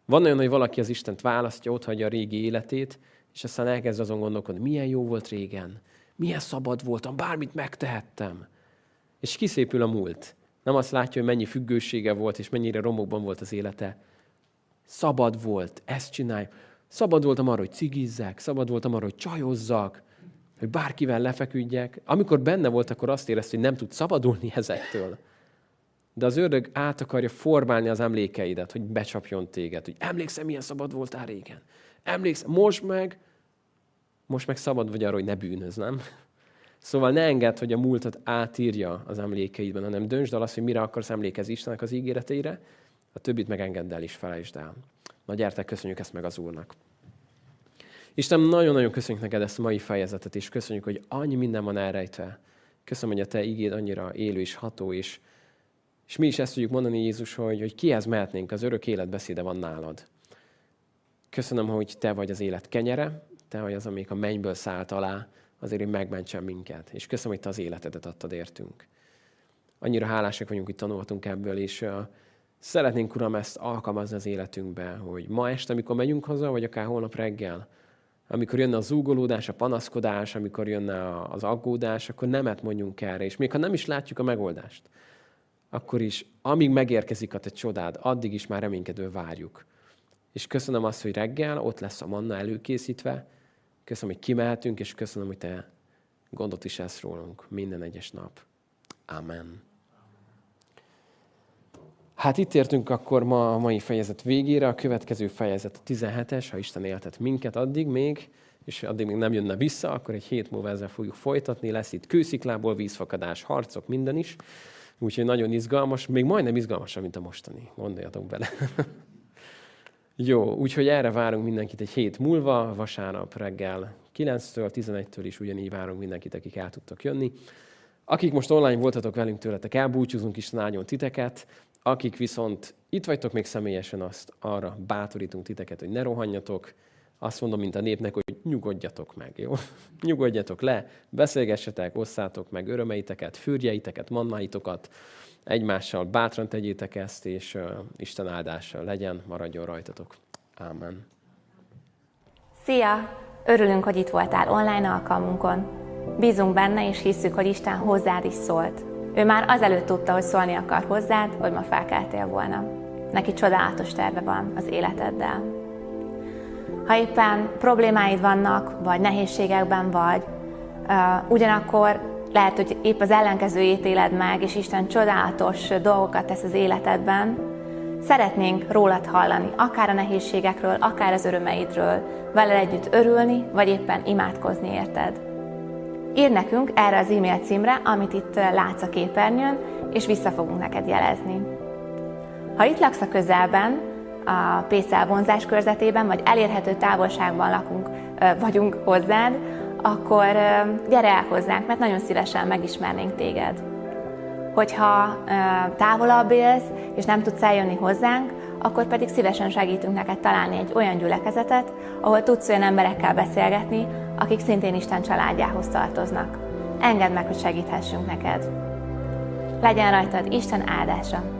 [SPEAKER 1] Van olyan, hogy valaki az Istent választja, ott hagyja a régi életét, és aztán elkezd azon gondolkodni, milyen jó volt régen, milyen szabad voltam, bármit megtehettem. És kiszépül a múlt. Nem azt látja, hogy mennyi függősége volt, és mennyire romokban volt az élete, Szabad volt, ezt csinálj. Szabad voltam arra, hogy cigizzek, szabad voltam arra, hogy csajozzak, hogy bárkivel lefeküdjek. Amikor benne volt, akkor azt érezte, hogy nem tud szabadulni [laughs] ezektől. De az ördög át akarja formálni az emlékeidet, hogy becsapjon téged, hogy emlékszem, milyen szabad voltál régen. Emlékszem, most meg, most meg szabad vagy arra, hogy ne bűnöz, nem? Szóval ne engedd, hogy a múltat átírja az emlékeidben, hanem döntsd el azt, hogy mire akarsz emlékezni Istennek az ígéreteire, a többit megengedd el és felejtsd el. Na gyertek, köszönjük ezt meg az Úrnak. Isten, nagyon-nagyon köszönjük neked ezt a mai fejezetet, és köszönjük, hogy annyi minden van elrejtve. Köszönöm, hogy a te igéd annyira élő és ható, és, és mi is ezt tudjuk mondani, Jézus, hogy, hogy kihez mehetnénk, az örök életbeszéde van nálad. Köszönöm, hogy te vagy az élet kenyere, te vagy az, amik a mennyből szállt alá, azért, hogy megmentsen minket. És köszönöm, hogy te az életedet adtad értünk. Annyira hálásak vagyunk, hogy tanulhatunk ebből, és Szeretnénk, Uram, ezt alkalmazni az életünkbe, hogy ma este, amikor megyünk haza, vagy akár holnap reggel, amikor jönne a zúgolódás, a panaszkodás, amikor jönne az aggódás, akkor nemet mondjunk erre. És még ha nem is látjuk a megoldást, akkor is, amíg megérkezik a te csodád, addig is már reménykedő várjuk. És köszönöm azt, hogy reggel ott lesz a manna előkészítve, köszönöm, hogy kimehetünk, és köszönöm, hogy te gondot is ezt rólunk minden egyes nap. Amen. Hát itt értünk akkor ma a mai fejezet végére, a következő fejezet a 17-es, ha Isten éltet minket addig még, és addig még nem jönne vissza, akkor egy hét múlva ezzel fogjuk folytatni, lesz itt kősziklából, vízfakadás, harcok, minden is. Úgyhogy nagyon izgalmas, még majdnem izgalmasabb, mint a mostani. Gondoljatok bele. [laughs] Jó, úgyhogy erre várunk mindenkit egy hét múlva, vasárnap reggel 9-től, 11-től is ugyanígy várunk mindenkit, akik el tudtok jönni. Akik most online voltatok velünk tőletek, elbúcsúzunk is nagyon titeket. Akik viszont itt vagytok még személyesen, azt arra bátorítunk titeket, hogy ne rohanjatok. Azt mondom, mint a népnek, hogy nyugodjatok meg, jó? [laughs] Nyugodjatok le, beszélgessetek, osszátok meg örömeiteket, fürjeiteket, mannáitokat, egymással bátran tegyétek ezt, és Isten áldása legyen, maradjon rajtatok. Ámen.
[SPEAKER 2] Szia! Örülünk, hogy itt voltál online alkalmunkon. Bízunk benne, és hisszük, hogy Isten hozzád is szólt. Ő már azelőtt tudta, hogy szólni akar hozzád, hogy ma felkeltél volna. Neki csodálatos terve van az életeddel. Ha éppen problémáid vannak, vagy nehézségekben vagy, uh, ugyanakkor lehet, hogy épp az ellenkezőjét éled meg, és Isten csodálatos dolgokat tesz az életedben, szeretnénk rólad hallani, akár a nehézségekről, akár az örömeidről, vele együtt örülni, vagy éppen imádkozni érted. Ír nekünk erre az e-mail címre, amit itt látsz a képernyőn, és vissza fogunk neked jelezni. Ha itt laksz a közelben, a PCL vonzás körzetében, vagy elérhető távolságban lakunk, vagyunk hozzád, akkor gyere el hozzánk, mert nagyon szívesen megismernénk téged. Hogyha távolabb élsz, és nem tudsz eljönni hozzánk, akkor pedig szívesen segítünk neked találni egy olyan gyülekezetet, ahol tudsz olyan emberekkel beszélgetni, akik szintén Isten családjához tartoznak. Engedd meg, hogy segíthessünk neked. Legyen rajtad Isten áldása!